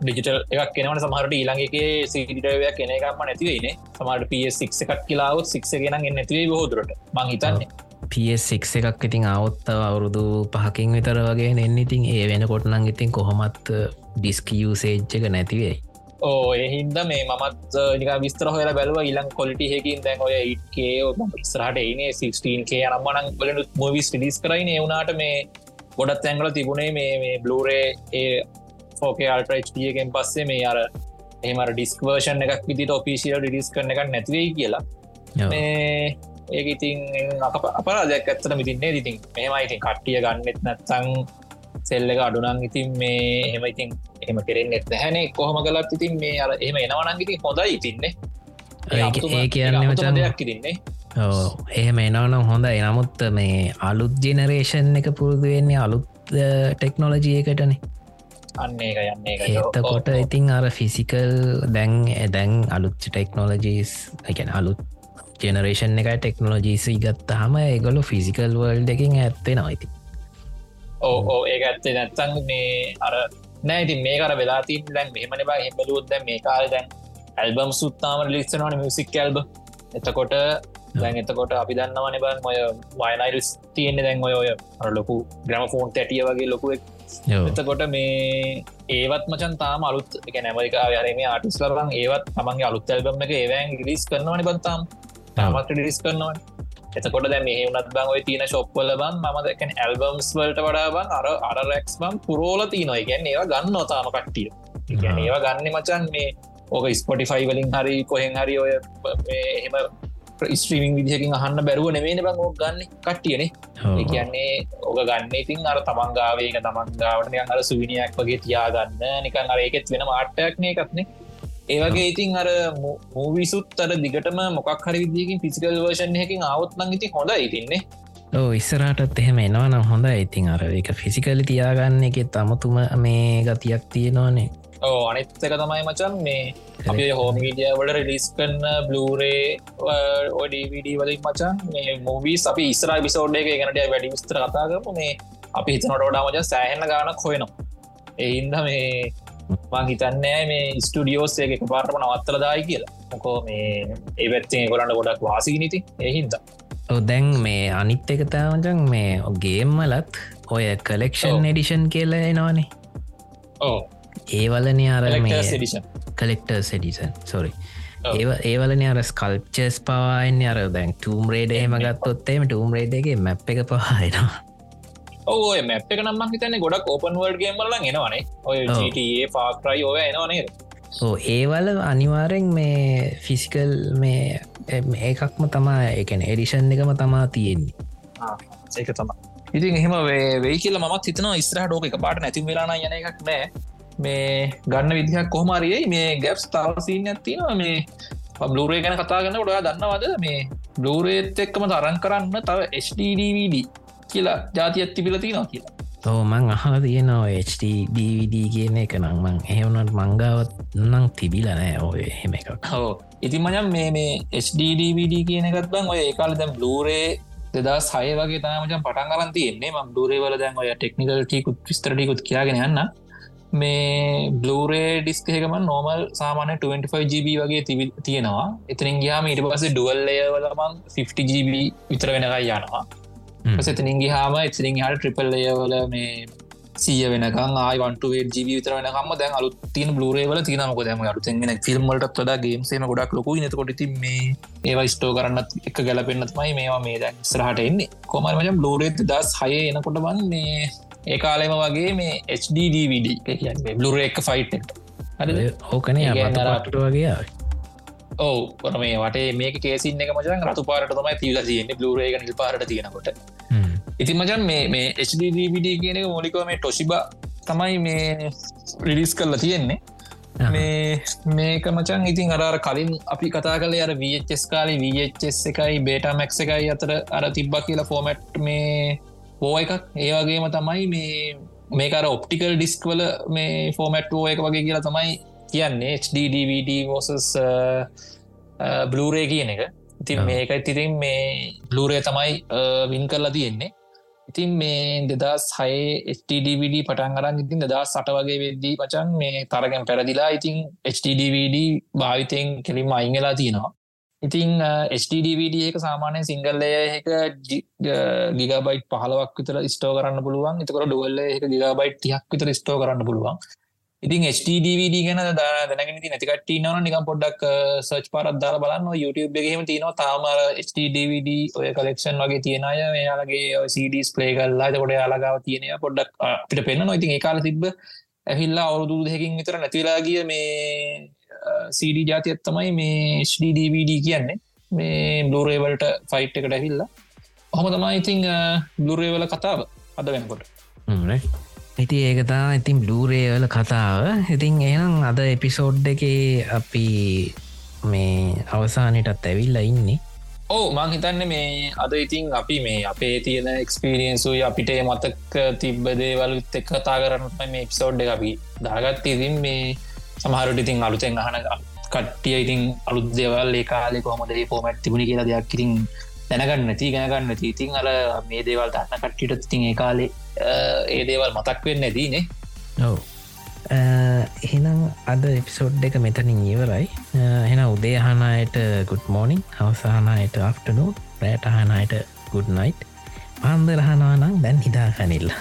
ඩිජිටල් එකක් කෙනවට සමහට ඊළඟගේ සිඩිටවයක් කෙන එකක්ම නැතිවයිනේ සමට පස්6 එකක් කියලාවත් සික්ස ගෙනන් නැතිවේ බෝදුරට මං හිතන්නේ පස් එකක් ඉතින් අවුත්තව අවුරුදු පහකින් විතර වගේ එන්න ඉතින් ඒ වෙන කොටනං ඉතින් කොහොමත් ඩිස්කයසේජ්ජක නැතිවෙයි ඕ එහින්ද මේ මත් විස්තර හොල බැලව ඉලන් කොලිටි හකින් දැන් ඔය ඉට්කේ ස්රහට ඒනේ 16කේ අනම්මනක් බලනු මොවිස් ලිස් කරයින. එවුනාට මේ ගොඩත් ඇංගල තිබුණේ මේ මේ බ්ලූරේ ඒ ෝකේ අල්ට්‍රච්ටියගෙන් පස්සේ මේ අර එමර ඩිස්කවර්ෂන් එකක් විදිට ඔපිසිියල් ඩිස් කරන එකක් නැතිවේ කියලා ඒක ඉතින් අපරාදයක් ඇත්තට මිතින්නේ ඉතින් මෙම ඉතින් කට්ටිය ගන්නෙත් නැත්තං සෙල්ල එක අඩුනන් ඉතින් මේ එහෙම ඉතින් එහම කෙරෙන් එත් හැනේ කොහොම කලත් ඉතින් මේ අර එහම එනවනන්ගිති හොඳයි ඉතින්නේ. ඒ කියන්න මචන් දෙයක් ඉතින්නේ. එහෙම එනවනම් හොඳ එනමුත් මේ අලුත් ජෙනරේෂන් එක පුරුදුවෙන්නේ අලුත් ටෙක්නොලජියකටනේ අන්න එක යන්නේ එතකොට ඉතින් අර ෆිසිකල් දැන් දැන් අලුත් ටෙක්නෝලජීස් එකැන අලුත් ජෙනරේෂන් එක ටෙක්නෝලජීසි ගත්තහම ඒගොලු ෆිසිකල් වල්ඩ එකින් ඇත්තේ නයිති ඕ ඒ ඇත්තේ නැත්තන් මේ අර නෑති මේ කර වෙලාතින් දැන් මෙහමන බා හෙමලුත් දැන් මේ කාල දැන් ඇල්බම් සුත්තාම ලිස්සනවන මියසික් ඇල්බ එතකොට දැන් එතකොට අපි දන්නවන බන් ඔය වයනයිල්ස් තියෙන්නේ දැන් ඔය ඔය ලොකු ග්‍රම ෆෝන් තැටිය වගේ ලොකුවක් එතකොට මේ ඒවත් මචන් තාම අලුත් එක නැමරිකා යරම ආටිස් ලබන් ඒවත් තමන්ගේ අලුත් ඇල්බම් එක ඒවෑන් ලිස් කරනවන බන්තාම් තාමත් ලිස් කරනවන. එතකොට දැ මේ වනත් බං ඔය තියන ශොප්පල බන් ම දැකන ඇල්බම්ස් වලට වඩා බන් අර අර රැක්ස් බම් පුරෝල තියනොයි ගැන් ඒවා ගන්න නොතාම කට්ටිය. ගැන ඒවා ගන්න මචන් මේ ඕක ස්පොටිෆයි වලින් හරි කොහෙන් හරි ඔය එහෙම ස්ත්‍රීමින් විදිහකින් අහන්න බැරුව නෙමේන බං ඕක් ගන්න කට්ටියනේ. කියන්නේ ඕක ගන්න ඉතින් අර තමන්ගාවේක තමන්ගාවට අර සුවිනියක් වගේ තියාගන්න. නිකන් අර ඒකෙත් වෙන මාට්ටයක්නේ එකත්නේ ඒවගේ ඉතින් අර මූවිසුත් අර දිගටම මොකක් හරි විදිකින් ෆිසිකල් වර්ෂන් හකින් අවත්නං ඉති හොඳ ඉතින්නේ. ඕ ඉස්සරටත් එහෙම එනවා නම් හොඳ ඉතින් අර එක ෆිසිකලි තියාගන්න එක තමතුම මේ ගතියක් තියෙනවානේ. ඕ අනිත්තක තමයි මචන් මේ අපේ හෝමීඩිය වල රිලිස් කන්න බ්ලූරේ ඔඩවිඩ වලින් මචන් මේ මූවී අපි ඉස්ර විසෝඩ් එක ගැනට වැඩි විස්තර කතාගම මේ අපි හිතනට ොඩා මචන් සෑහන්න ගානක් හොයනවා. එහින්ද මේ මං හිතන්නෑ මේ ස්ටඩියෝස් එක පාර්ටම නවත්තල දායි කියලා. මොකෝ මේ ඒ පැත්තේ කොරන්න ගොඩක් වාසි නිති එහින්ද දැන් මේ අනිත් එක තාමචන් මේ ගේම්මලත් ඔය කලෙක්ෂන් එඩිෂන් කියලා එනවානේ. ඕ ඒවලන අර කලෙක්ට සෙඩිසන් සොරි ඒ ඒවලන අර ස්කල්ප්චස් පවාන්න අර දැන් ටූම් රේඩ එහෙම ගත්තොත්තේම ටූම් රේඩගේ මැප් එක පහහිනවා ඔය මැප් එක නම්මක් හිතන්න ගොඩක් ඕපන් වර්ඩ් ගේම්මල එනවනේ. ඔය ජටඒ පාක්‍රයි ඔය එනවනේ ඕ ඒවල අනිවාරෙන් මේ ෆිසිකල් මේ ඒකක්ම තමා එකන එඩිෂන් එකම තමා තියෙන්නේ. ඒක තම ඉතින් එහෙම වෙයි කියල මත් හිතන ස්ත්‍රහ ෝක එක පාට නැති වෙලාන යන එකක් නෑ. මේ ගන්න විදිහක් කොහමරියයි මේ ගැප්ස් තාවසිීන ඇතිනවා මේ බ්ලූරේ ගැන කතා ගන්න ොඩා දන්නවද? මේ බ්ලූරේත් එක්කම තරන් කරන්න තව HDDVD කියලා ජාතියක් තිබිලති නවා කියලා. ඕමං අහල තියෙනවා HDDVD කියන එක නංමං එහවනට මංගාවත් නං තිබිලනෑ ඔය හෙම එකක්. හෝ ඉතින් මජම් මේ මේ HDDVD කියන එකත් බං ඔය ඒකාල දැම් බ්ලූරේ දෙදා සය වගේ තමචන් පටන් කරන් තියෙන්නේ. ම බ්ලූරේවල දැන් ඔය ටෙක්නිකල් ටිකුත් විස්තරටිකුත් කියගෙන යන්න. මේ බ්ලූරේ ඩිස්කේකම නෝමල් සාමානය 25GB වගේ තිබි තියෙනවා. එතරින් ගයාම ඉට පස ඩුවල්ලයවලමන් 50GB විතර වෙනකයි යනවා පසතනින් හාම එතරින් හට ට්‍රිපල්ලයවල මේ සිය වෙනකම් ආයිවන්ටේ ජීවි විතර වෙනකම දැන් අලු තින බ්ලරේවල තිනමක දැම අලුතෙන්ගෙන ෆිල්ම්මලට වඩා ගේම් සේම ගොඩක් ලොකු නතකොට ති මේ ඒවා ස්ටෝ කරන්නත් එක ගැලපෙන්න්නත්මයි මේවා මේ දැන් ස්රහට එන්නේ. කොමර මජම් බ්ලෝරේත් දස් හය එනකොට බන් මේ ඒ කාලෙම වගේ මේ HDDVD බ්ලුර එක ෆයිට් ඕකනේ අට වගේ ඔව මේ වටේ මේක කේසින්න එක මචන් රතු පාරට තමයි තිීල තියන්නේ. බ්ලරේග නිල් පාරට තියෙනකොට ඉති මචන් මේ HDDVD කියන මොලිකව මේ ටොසිබ තමයි මේ රිලිස් කරලා තියෙන්නේ. මේ මේක මචන් ඉතින් අරර කලින් අපි කතා කල අර වස් කාලි වස් එකයි බේටමැක් එකයි අතර අර තිබ්බ කියලා ෆෝමට් මේ පෝ එකක්. ඒවගේම තමයි මේ මේකර ඔප්ටිකල් ඩිස්ක්වල මේ ෆෝමට්ෝ එක වගේ කියලා තමයි කියන්නේ. HDDVD වෝසස් බ්ලූරේ කියන එක ඉතින් මේක ඉතිරින් මේ බ්ලූරේ තමයි වින් කරලා තියෙන්නේ. ඉතින් මේ දෙදස් හය HDDVD පටන් අරන් ඉතින් දෙදා සට වගේ වෙද්දී පචන් මේ තරගෙන් පැරදිලා ඉතින් HDDVD භාවිතයෙන් කෙලින්ම අයිංගලා තියෙනවා. ඉතිං HDDVD එක සාමානය සිංගල්ලය එක ගිගබයිට් පහලවක් විතර ස්ටෝ කරන්න පුළුවන්. එතකට ඩුවල්ල එක ගිගබයිට් තියක් විතර ස්ටෝ කරන්න පුළුවන් ඉතින් HDDVD ගැන දැනගෙන නැතිකට නවන නිකම් පොඩ්ඩක් සර්ච් පරත් දාල බලන්න. YouTube එකහෙම තියනවා. තාමර HDDVD ඔය කලෙක්ෂන් වගේ තියෙනය මෙයාලගේ CDස් ප්ලේ කල්ලා කොට යාලගාව තියෙනය පොඩ්ඩක් පිට පෙන්න්න නොඉතින් ඒකාල තිබ ඇහිල්ලා අවුරුදු දෙකින් විතර නැතිලා ගිය මේ CD ජාතියත් තමයි මේ HDDVD කියන්නේ. මේ බ්ලුරේවල්ට ෆයිට් එකට ඇහිල්ලා හොම තමයි ඉතිං බ්ලුරේවල කතාව අද වෙනකොට. ඉති ඒකතා ඉතින් බ්ලූරේවල කතාව. ඉතින් එනම් අද එපිසෝඩ් එක අපි මේ අවසානයටත් ඇවිල්ල ඉන්නේ. ඕ මං හිතන්න මේ අද ඉතින් අපි මේ අපේ තියෙන එක්ස්පිරියන්සුයි අපිට මතක් තිබ්බ දේවලුත් එක් කතා කරන්න මේ එපිසෝඩ් එක අපි දාගත් ඉතින් මේ සමහරට ඉතින් අලුතෙන් අහන කට්ටිය ඉතින් අලුත් දෙවල් ඒ කාලෙ කොහමද පෝමට් තිබුණ කියලා දෙයක් ඉතින් දැනගන්න ති ගැනගන්න ඉතින් අල මේ දේවල් දන්න කට්ටිට තින් ඒ කාලේ ඒ දේවල් මතක් වෙන්න ඇදීනේ ඔව. එහෙනම් අද එපිසෝඩ් එක මෙතනින් ඉවරයි. එෙන උදේහනයට ගුඩ් මෝනිින් අවසාහනයට අෆ්ටනෝ රෑටහනයට ගුඩ් නයිට් පාන්දරහනානම් දැන් හිතාගනිල්ලා